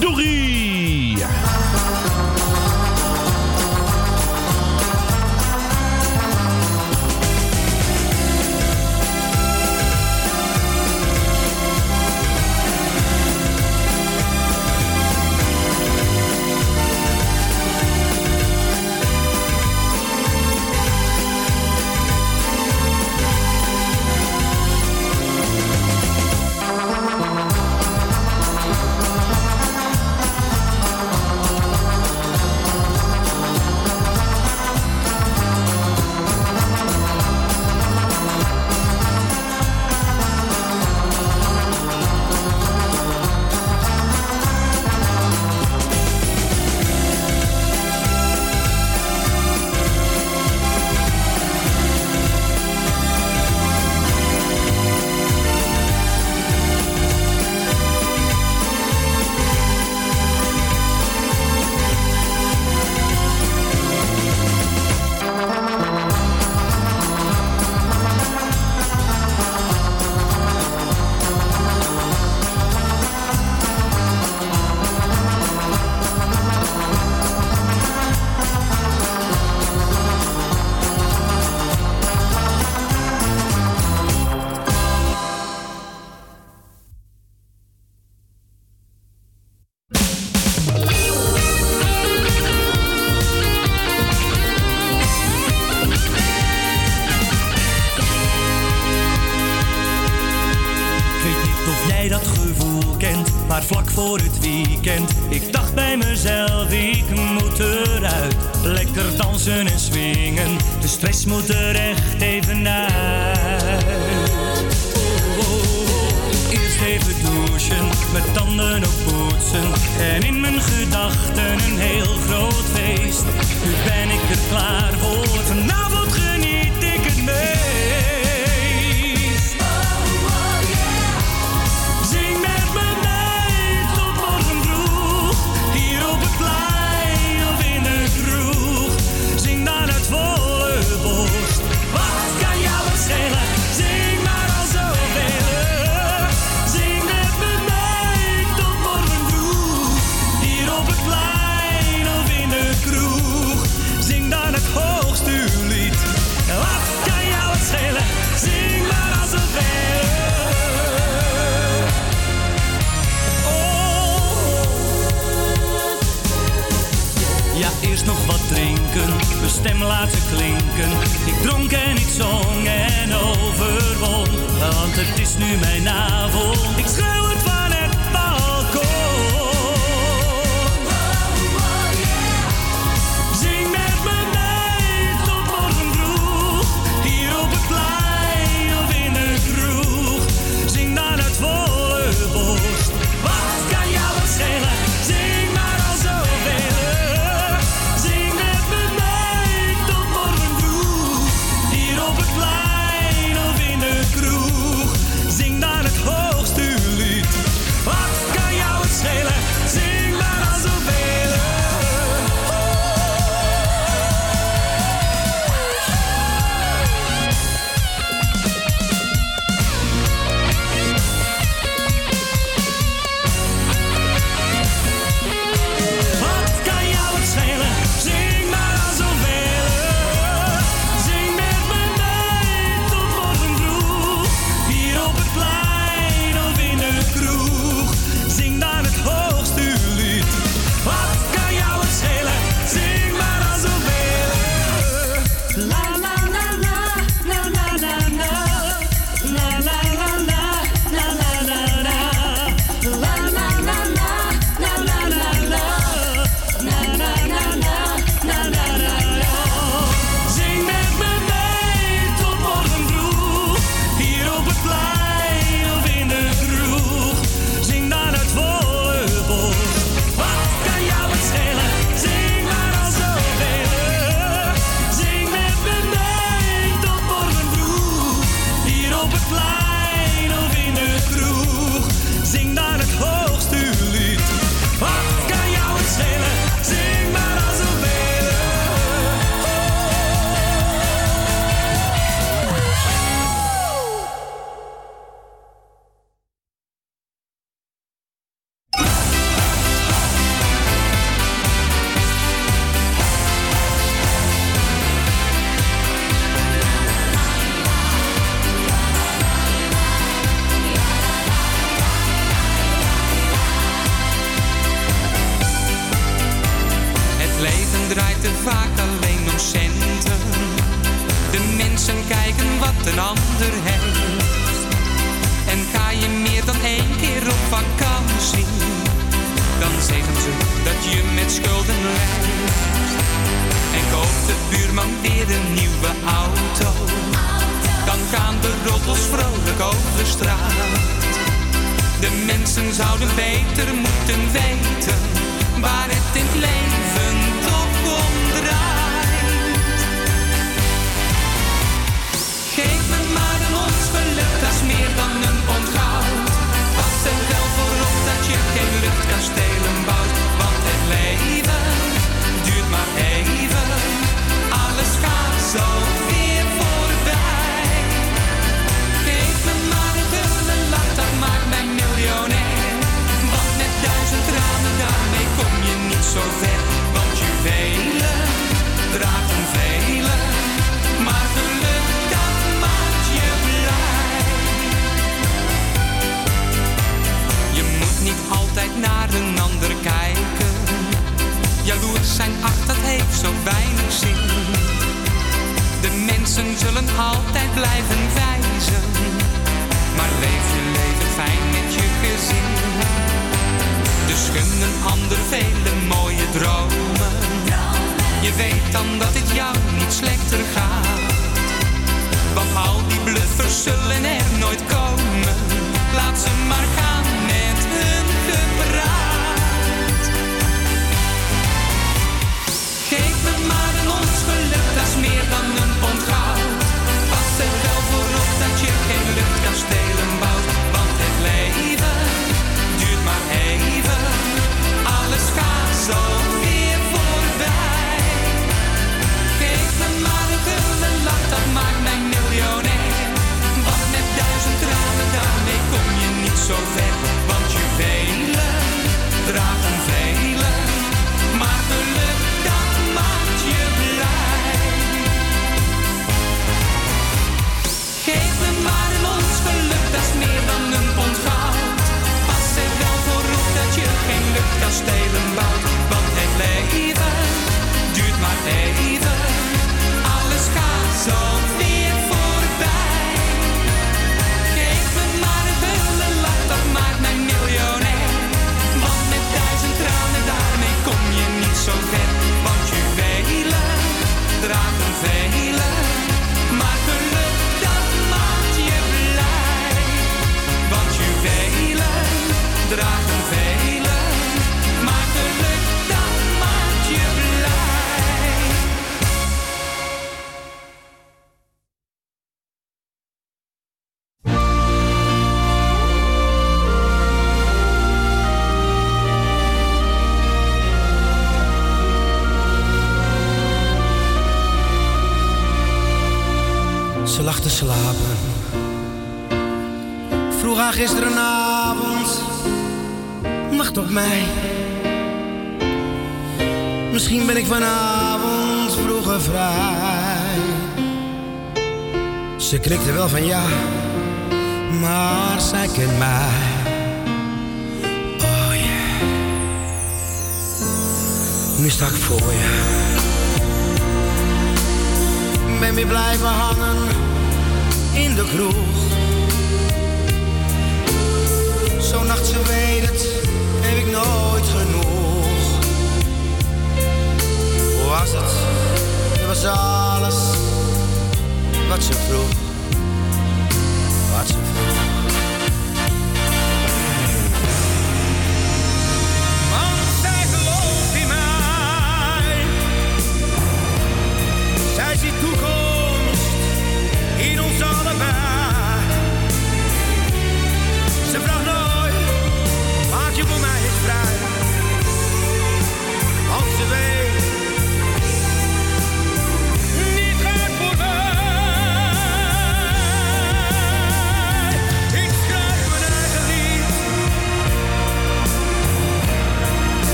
S37: Doei.
S38: kastelen bouwt. Want het leven duurt maar even.
S39: gisterenavond wacht op mij. Misschien ben ik vanavond vroeger vrij. Ze knikte wel van ja, maar zij kent mij. Oh yeah. Nu sta ik voor je. Ben weer blijven hangen in de kroeg Zo'n nacht, ze weet het, heb ik nooit genoeg. Hoe was het? Het was alles wat ze vroeg.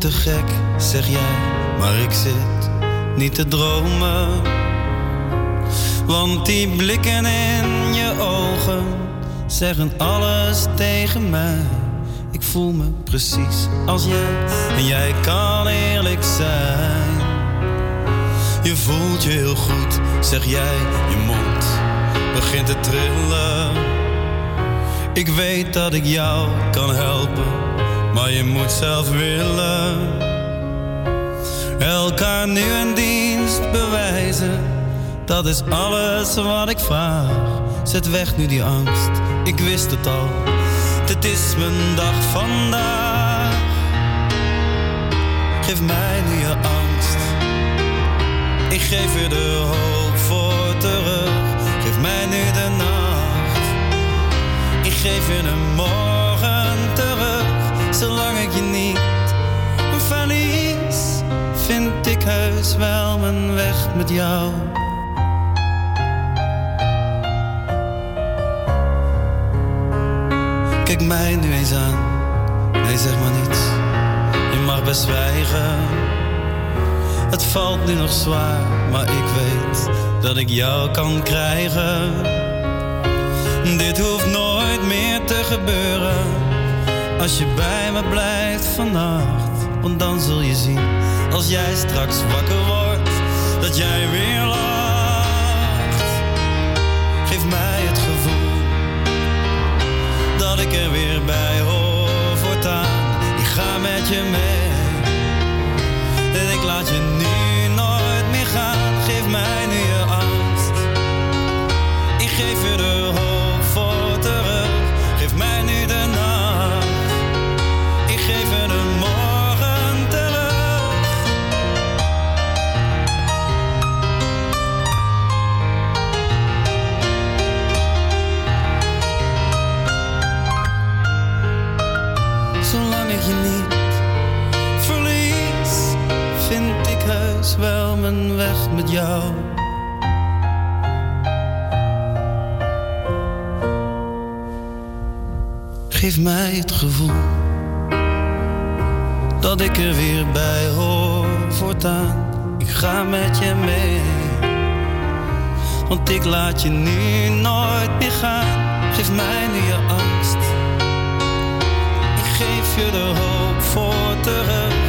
S31: Te gek,
S40: zeg jij, maar ik zit niet te dromen. Want die blikken in je ogen zeggen alles tegen mij. Ik voel me precies als jij en jij kan eerlijk zijn. Je voelt je heel goed, zeg jij, je mond begint te trillen. Ik weet dat ik jou kan helpen, maar je moet zelf willen. Elkaar nu een dienst bewijzen, dat is alles wat ik vraag. Zet weg nu die angst, ik wist het al, het is mijn dag vandaag. Geef mij nu je angst, ik geef je de hoop voor terug. Geef mij nu de nacht, ik geef je een morgen. Zolang ik je niet verlies, vind ik heus wel mijn weg met jou. Kijk mij nu eens aan, nee zeg maar niets, je mag best zwijgen. Het valt nu nog zwaar, maar ik weet dat ik jou kan krijgen. Dit hoeft nooit meer te gebeuren als je bij me blijft vannacht. Want dan zul je zien, als jij straks wakker wordt, dat jij weer lacht. Geef mij het gevoel dat ik er weer bij hoor voortaan. Ik ga met je mee. En ik laat je nu nooit meer gaan. Geef mij nu je angst. Ik geef je de met jou. Geef mij het gevoel dat ik er weer bij hoor voortaan. Ik ga met je mee, want ik laat je nu nooit meer gaan. Geef mij nu je angst. Ik geef je de hoop voor terug.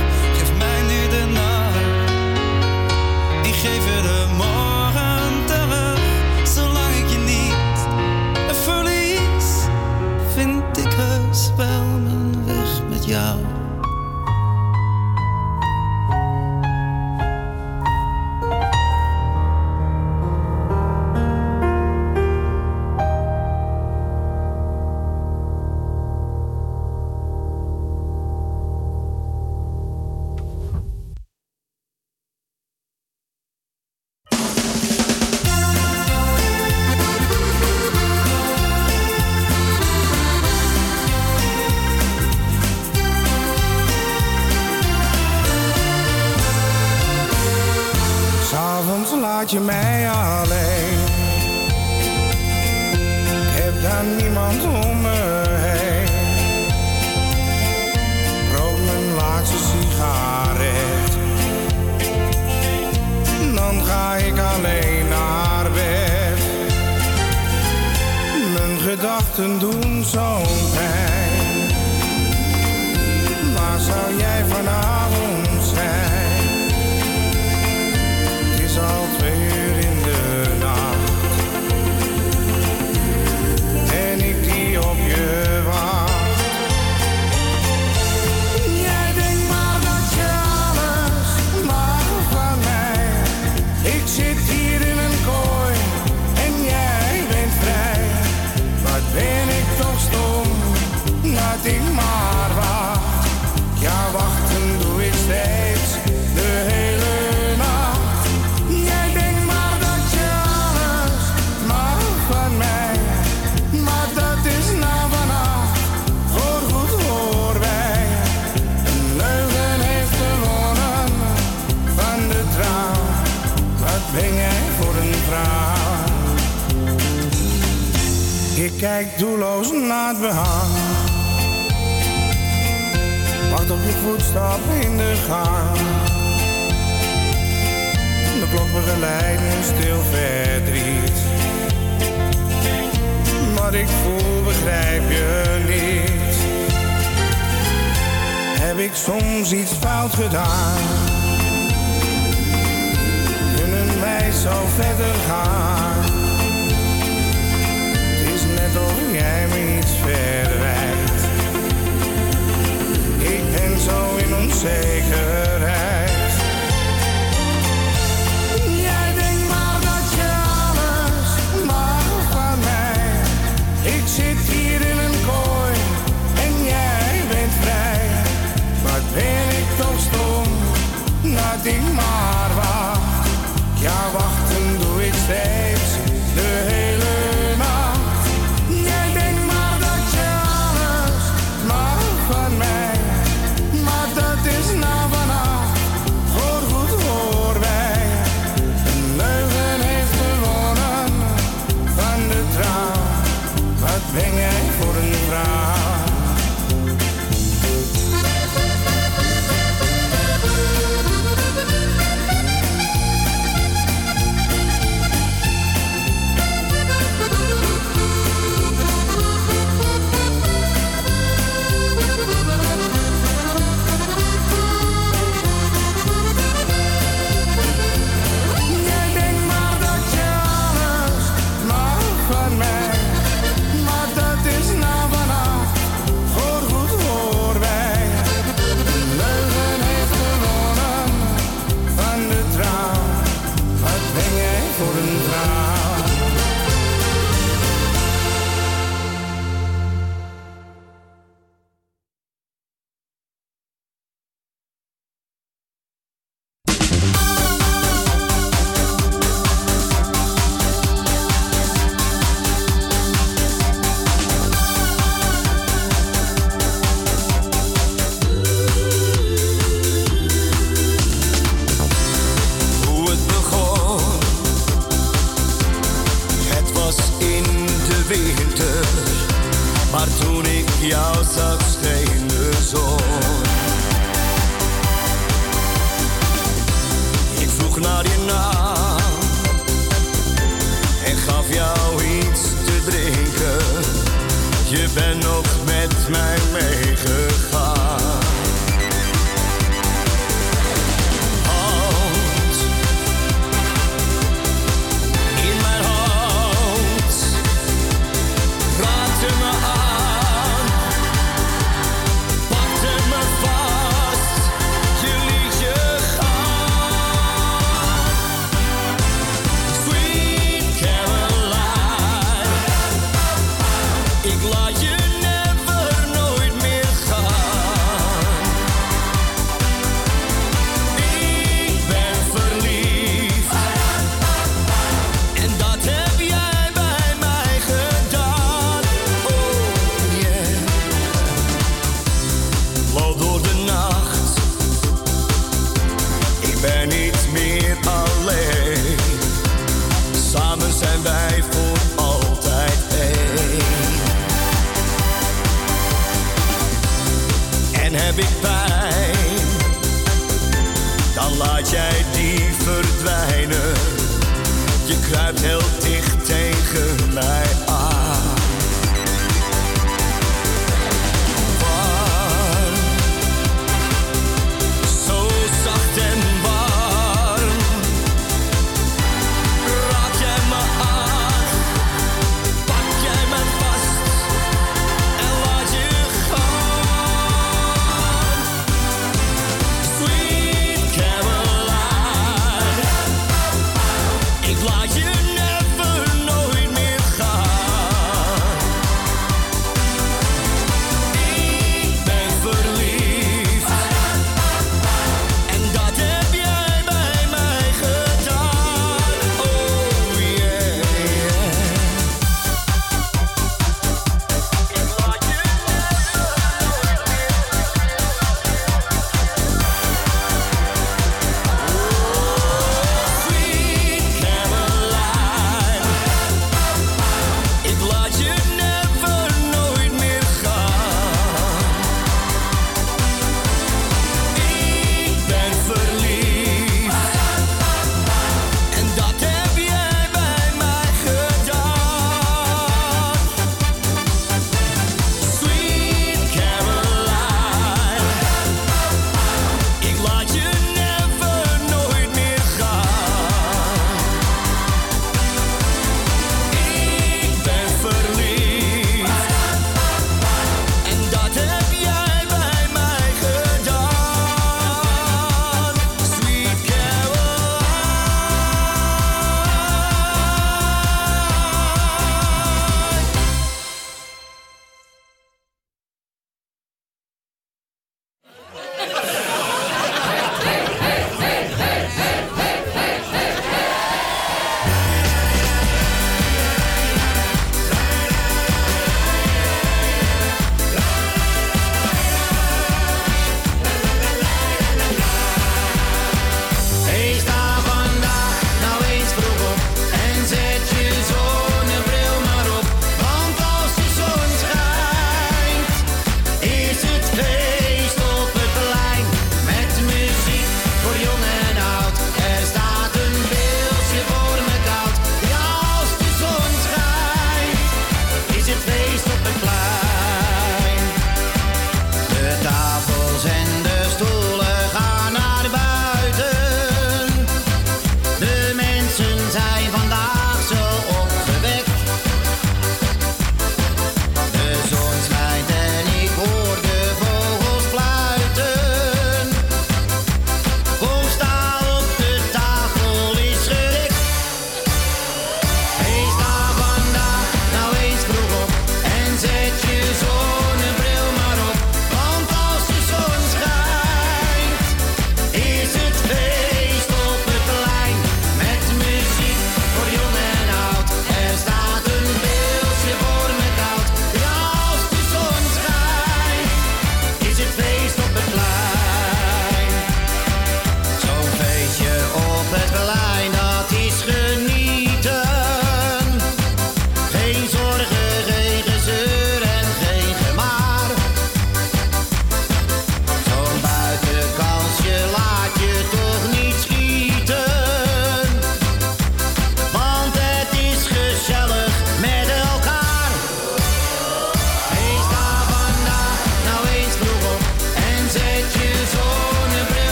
S32: Dat ik